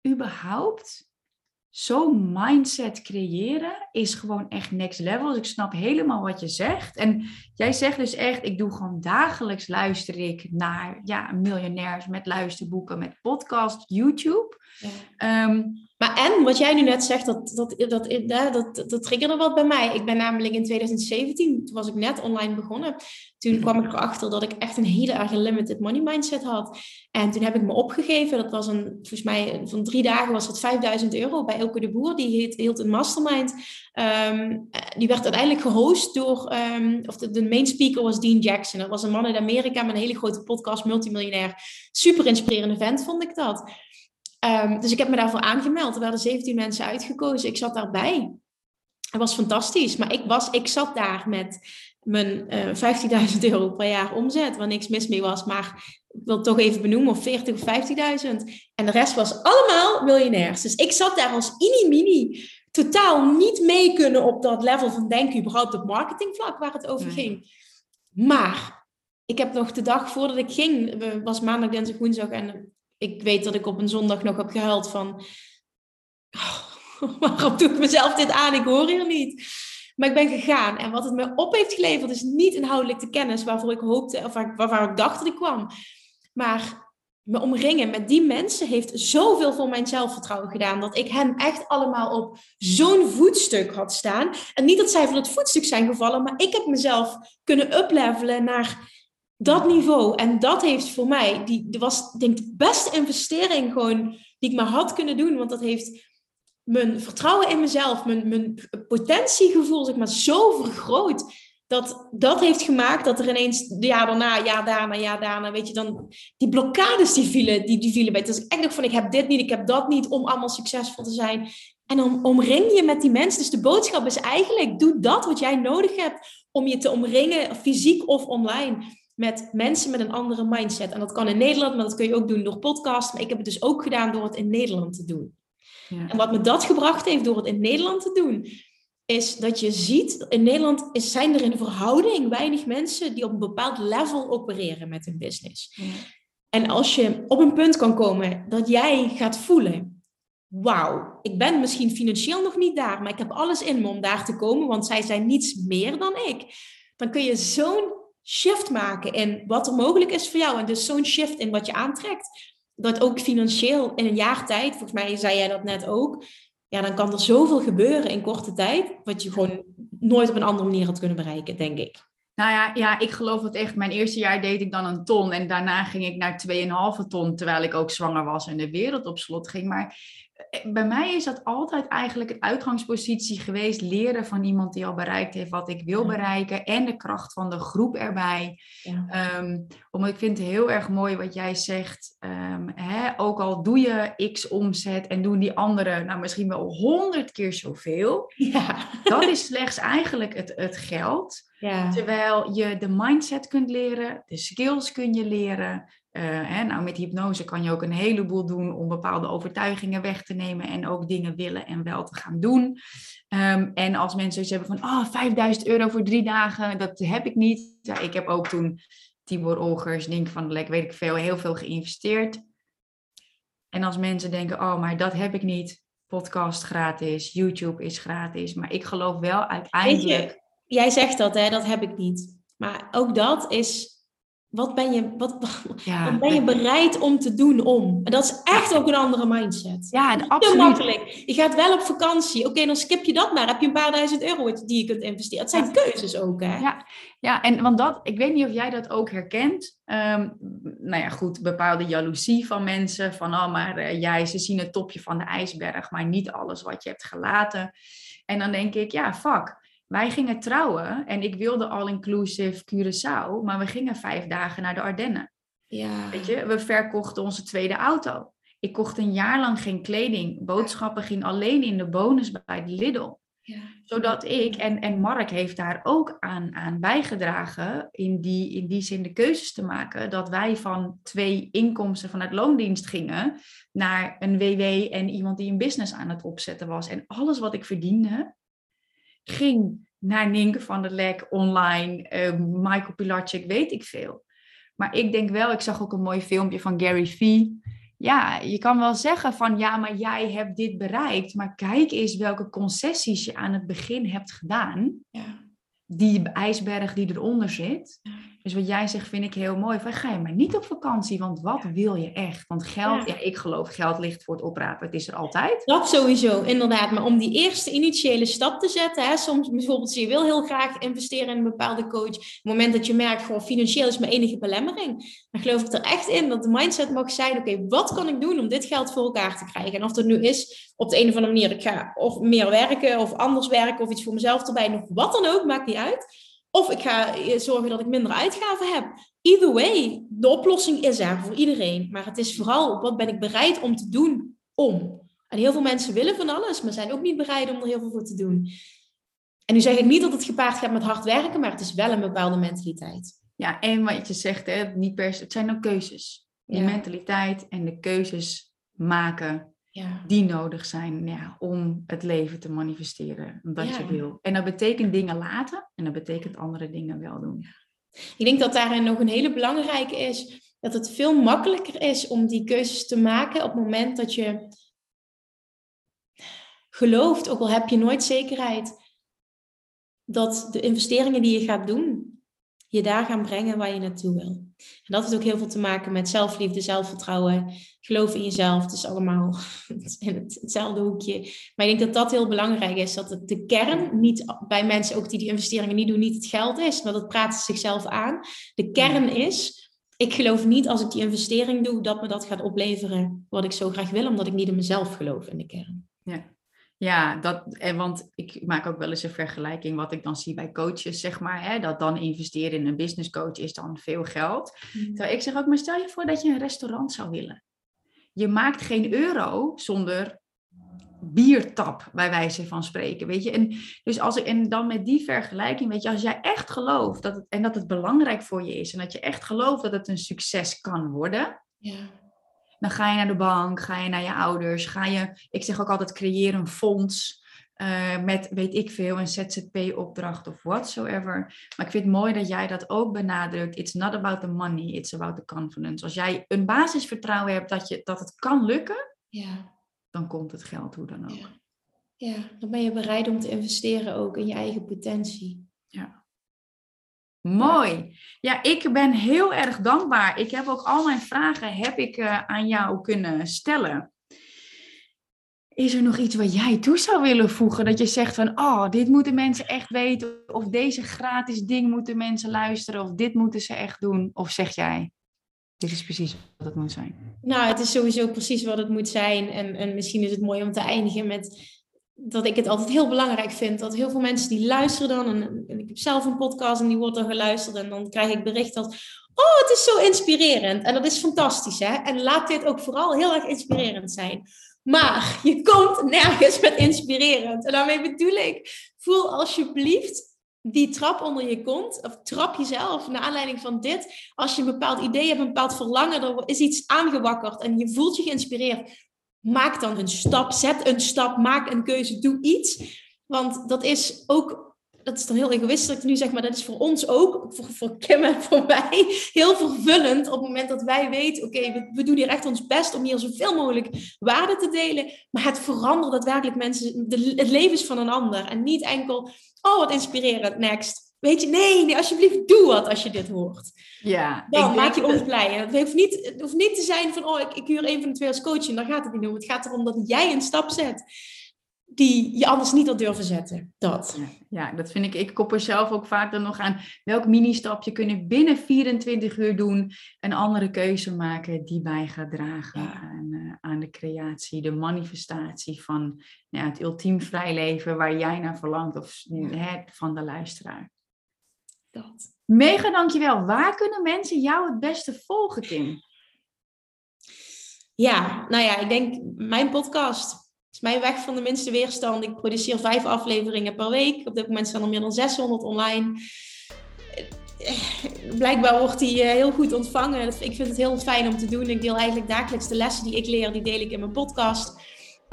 überhaupt zo'n mindset creëren is gewoon echt next level. Dus ik snap helemaal wat je zegt. En jij zegt dus echt, ik doe gewoon dagelijks luister ik naar ja, miljonairs met luisterboeken, met podcast, YouTube. Ehm, maar en wat jij nu net zegt, dat, dat, dat, dat, dat, triggerde wat bij mij. Ik ben namelijk in 2017, toen was ik net online begonnen. Toen kwam ik erachter dat ik echt een hele erg limited money mindset had. En toen heb ik me opgegeven. Dat was een, volgens mij van drie dagen was het 5000 euro bij Elke de Boer. Die hield, een mastermind. Ehm, die werd uiteindelijk gehost door, um, of de, de, main speaker was Dean Jackson. Dat was een man uit Amerika met een hele grote podcast, multimiljonair. Super inspirerende vent vond ik dat. Ehm, dus ik heb me daarvoor aangemeld. Er werden 17 mensen uitgekozen. Ik zat daarbij. Het was fantastisch. Maar ik, was, ik zat daar met mijn uh, eh, 15.000 euro per jaar omzet, waar niks mis mee was. Maar ik wil het toch even benoemen, of 40 of 50.000. En de rest was allemaal miljonairs. Dus ik zat daar als mini-mini totaal niet mee kunnen op dat level van denken, überhaupt op marketingvlak waar het over ging. Maar ik heb nog de dag voordat ik ging, was maandag, dinsdag, woensdag en ik weet dat ik op een zondag nog heb gehuild van... Oh, waarom doe ik mezelf dit aan? Ik hoor hier niet. Maar ik ben gegaan. En wat het me op heeft geleverd is niet inhoudelijk de kennis waarvoor ik hoopte, of waar, waarvan ik dacht dat ik kwam. Maar me omringen met die mensen heeft zoveel voor mijn zelfvertrouwen gedaan. Dat ik hen echt allemaal op zo'n voetstuk had staan. En niet dat zij van het voetstuk zijn gevallen, maar ik heb mezelf kunnen uplevelen naar dat niveau. En dat heeft voor mij, die, was denk ik de beste investering gewoon die ik maar had kunnen doen. Want dat heeft mijn vertrouwen in mezelf, mijn, mijn potentiegevoel zeg maar, zo vergroot. Dat, dat heeft gemaakt dat er ineens ja daarna, ja daarna, ja daarna, weet je, dan die blokkades die vielen, die, die vielen bij. Is echt nog van, ik heb dit niet, ik heb dat niet om allemaal succesvol te zijn. En dan omring je met die mensen. Dus de boodschap is eigenlijk, doe dat wat jij nodig hebt om je te omringen, fysiek of online met mensen met een andere mindset. En dat kan in Nederland, maar dat kun je ook doen door podcast. Maar ik heb het dus ook gedaan door het in Nederland te doen. Ja. En wat me dat gebracht heeft door het in Nederland te doen, is dat je ziet, in Nederland is, zijn er in verhouding weinig mensen die op een bepaald level opereren met hun business. Ja. En als je op een punt kan komen dat jij gaat voelen, wauw, ik ben misschien financieel nog niet daar, maar ik heb alles in me om daar te komen, want zij zijn niets meer dan ik. Dan kun je zo'n shift maken in wat er mogelijk is voor jou. En dus zo'n shift in wat je aantrekt. Dat ook financieel in een jaar tijd, volgens mij zei jij dat net ook. Ja, dan kan er zoveel gebeuren in korte tijd. Wat je gewoon nooit op een andere manier had kunnen bereiken, denk ik. Nou ja, ja, ik geloof het echt. Mijn eerste jaar deed ik dan een ton. En daarna ging ik naar 2,5 ton. Terwijl ik ook zwanger was en de wereld op slot ging. Maar bij mij is dat altijd eigenlijk het uitgangspositie geweest. Leren van iemand die al bereikt heeft wat ik wil bereiken. En de kracht van de groep erbij. Ja. Um, omdat ik vind het heel erg mooi wat jij zegt. Um, hè, ook al doe je x omzet en doen die anderen nou misschien wel honderd keer zoveel. Ja. Dat is slechts eigenlijk het, het geld. Ja. Terwijl je de mindset kunt leren, de skills kun je leren. Uh, hè, nou, met hypnose kan je ook een heleboel doen om bepaalde overtuigingen weg te nemen en ook dingen willen en wel te gaan doen. Um, en als mensen zoiets hebben van, oh, 5000 euro voor drie dagen, dat heb ik niet. Ja, ik heb ook toen Tibor Olgers, denk van, lekker weet ik veel, heel veel geïnvesteerd. En als mensen denken, oh, maar dat heb ik niet, podcast gratis, YouTube is gratis, maar ik geloof wel uiteindelijk jij zegt dat, hè, dat heb ik niet. Maar ook dat is, wat ben je, wat, wat ben je bereid om te doen om? En dat is echt ook een andere mindset. Ja, absoluut. makkelijk. Je gaat wel op vakantie. Oké, dan skip je dat maar. Heb je een paar duizend euro die je kunt investeren. Het zijn keuzes ook, hè? Ja, ja en want dat, ik weet niet of jij dat ook herkent. Um, nou ja, goed, bepaalde jaloezie van mensen. Van, oh, maar uh, jij, ze zien het topje van de ijsberg, maar niet alles wat je hebt gelaten. En dan denk ik, ja, fuck wij gingen trouwen en ik wilde all-inclusive Curaçao, maar we gingen vijf dagen naar de Ardennen. Ja. Weet je, we verkochten onze tweede auto. Ik kocht een jaar lang geen kleding. Boodschappen ging alleen in de bonus bij de Lidl. Ja. Zodat ik, en, en Mark heeft daar ook aan, aan bijgedragen, in die, in die zin de keuzes te maken, dat wij van twee inkomsten vanuit loondienst gingen naar een WW en iemand die een business aan het opzetten was. En alles wat ik verdiende, ging naar Ninke van der Lek, online, uh, Michael Pilarczyk, weet ik veel. Maar ik denk wel, ik zag ook een mooi filmpje van Gary Vee ja, je kan wel zeggen van ja, maar jij hebt dit bereikt. Maar kijk eens welke concessies je aan het begin hebt gedaan. Ja. Die ijsberg die eronder zit. Dus wat jij zegt vind ik heel mooi. Van, ga je maar niet op vakantie, want wat wil je echt? Want geld, ja. ik geloof geld ligt voor het oprapen. Het is er altijd. Dat sowieso, inderdaad. Maar om die eerste initiële stap te zetten. Hè, soms bijvoorbeeld, je wil heel graag investeren in een bepaalde coach. Op het moment dat je merkt, gewoon financieel is mijn enige belemmering. Dan geloof ik er echt in dat de mindset mag zijn. Oké, wat kan ik doen om dit geld voor elkaar te krijgen? En of dat nu is op de een of andere manier. Ik ga of meer werken of anders werken of iets voor mezelf erbij. Nog wat dan ook, maakt niet uit. Of ik ga zorgen dat ik minder uitgaven heb. Either way, de oplossing is er voor iedereen. Maar het is vooral wat ben ik bereid om te doen om. En heel veel mensen willen van alles, maar zijn ook niet bereid om er heel veel voor te doen. En nu zeg ik niet dat het gepaard gaat met hard werken, maar het is wel een bepaalde mentaliteit. Ja, en wat je zegt, hè, niet per se, het zijn ook keuzes. Die mentaliteit en de keuzes maken ja. die nodig zijn ja, om het leven te manifesteren. Wat je wil. En dat betekent dingen laten en dat betekent andere dingen wel doen. Ik denk dat daarin nog een hele belangrijke is. Dat het veel makkelijker is om die keuzes te maken op het moment dat je gelooft, ook al heb je nooit zekerheid, dat de investeringen die je gaat doen, je daar gaan brengen waar je naartoe wil. En dat heeft ook heel veel te maken met zelfliefde, zelfvertrouwen, geloof in jezelf. Het is allemaal in hetzelfde hoekje. Maar ik denk dat dat heel belangrijk is. Dat het de kern niet bij mensen ook die die investeringen niet doen, niet het geld is. Maar dat praten zichzelf aan. De kern is, ik geloof niet als ik die investering doe, dat me dat gaat opleveren wat ik zo graag wil. Omdat ik niet in mezelf geloof in de kern. Ja. Ja, dat, en want ik maak ook wel eens een vergelijking wat ik dan zie bij coaches, zeg maar. Hè, dat dan investeren in een business coach is dan veel geld. Mm. Terwijl ik zeg ook, maar stel je voor dat je een restaurant zou willen. Je maakt geen euro zonder biertap, bij wijze van spreken. Weet je? En, dus als ik, en dan met die vergelijking, weet je, als jij echt gelooft dat het, en dat het belangrijk voor je is en dat je echt gelooft dat het een succes kan worden. Ja dan ga je naar de bank, ga je naar je ouders, ga je, ik zeg ook altijd, creëer een fonds. Uh, met, weet ik veel, een ZZP-opdracht of whatsoever. Maar ik vind het mooi dat jij dat ook benadrukt. It's not about the money, it's about the confidence. Als jij een basisvertrouwen hebt dat, je, dat het kan lukken, ja. dan komt het geld hoe dan ook. Ja. ja, dan ben je bereid om te investeren ook in je eigen potentie. Ja. Mooi. Ja, ik ben heel erg dankbaar. Ik heb ook al mijn vragen heb ik, uh, aan jou kunnen stellen. Is er nog iets wat jij toe zou willen voegen? Dat je zegt van, oh, dit moeten mensen echt weten. Of deze gratis ding moeten mensen luisteren. Of dit moeten ze echt doen. Of zeg jij, dit is precies wat het moet zijn? Nou, het is sowieso precies wat het moet zijn. En, en misschien is het mooi om te eindigen met dat ik het altijd heel belangrijk vind dat heel veel mensen die luisteren dan, en, ik heb zelf een podcast en die wordt dan geluisterd en dan krijg ik bericht dat, oh, het is zo inspirerend. En dat is fantastisch, hè? En laat dit ook vooral heel erg inspirerend zijn. Maar je komt nergens met inspirerend. En daarmee bedoel ik, voel alsjeblieft die trap onder je kont, of trap jezelf naar aanleiding van dit. Als je een bepaald idee hebt, een bepaald verlangen, er is iets aangewakkerd en je voelt je geïnspireerd maak dan een stap, zet een stap, maak een keuze, doe iets. Want dat is ook, dat is dan heel egoïstisch nu zeg, maar dat is voor ons ook, voor, voor Kim en voor mij, heel vervullend op het moment dat wij weten, oké, we, doen hier echt ons best om hier zoveel mogelijk waarde te delen, maar het verandert daadwerkelijk mensen, de, het leven van een ander. En niet enkel, oh wat inspirerend, next. Weet je, nee, nee, alsjeblieft, doe wat als je dit hoort. Ja, dan maak je ons blij. En het hoeft, niet, het hoeft niet te zijn van, oh, ik, ik huur een van de twee als coach en dan gaat het niet om. Het gaat erom dat jij een stap zet die je anders niet had durven zetten. Dat. Ja, ja, dat vind ik. Ik koppel zelf ook vaak dan nog aan welk mini-stapje kun binnen 24 uur doen. Een andere keuze maken die bij gaat dragen aan, uh, aan, de creatie, de manifestatie van ja, het ultiem vrijleven waar jij naar verlangt of hè, van de luisteraar. Dat. Mega dankjewel. Waar kunnen mensen jou het beste volgen, Kim? Ja, nou ja, ik denk mijn podcast. is mijn weg van de minste weerstand. Ik produceer vijf afleveringen per week. Op dit moment staan er meer dan 600 online. Blijkbaar wordt die eh, heel goed ontvangen. Ik vind het heel fijn om te doen. Ik deel eigenlijk dagelijks de lessen die ik leer, die deel ik in mijn podcast.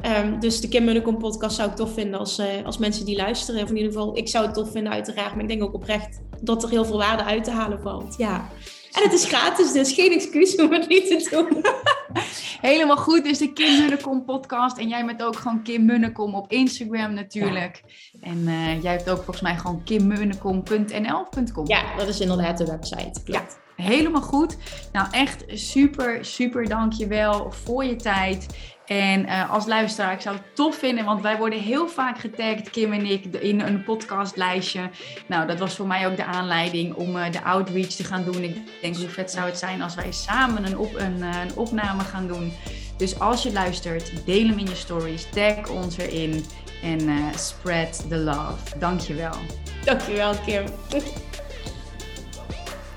Um, dus de Kim Munnekom podcast zou ik tof vinden als, uh, als mensen die luisteren. Of in ieder geval, ik zou het tof vinden uiteraard. Maar ik denk ook oprecht dat er heel veel waarde uit te halen valt. Ja. En het is gratis, dus geen excuus om het niet te doen. Helemaal goed, dus de Kim Munnekom podcast. En jij bent ook gewoon Kim Munnekom op Instagram natuurlijk. En uh, jij hebt ook volgens mij gewoon kimmunnekom.nl.com. Ja, dat is inderdaad de website. Klopt. Ja. Helemaal goed. Nou, echt super, super dankjewel voor je tijd. En uh, als luisteraar, ik zou het tof vinden, want wij worden heel vaak getagd, Kim en ik, in een podcastlijstje. Nou, dat was voor mij ook de aanleiding om uh, de outreach te gaan doen. Ik denk, hoe vet zou het zijn als wij samen een, op, een, uh, een opname gaan doen. Dus als je luistert, deel hem in je stories, tag ons erin en spread the love. Dankjewel. Dankjewel, Kim.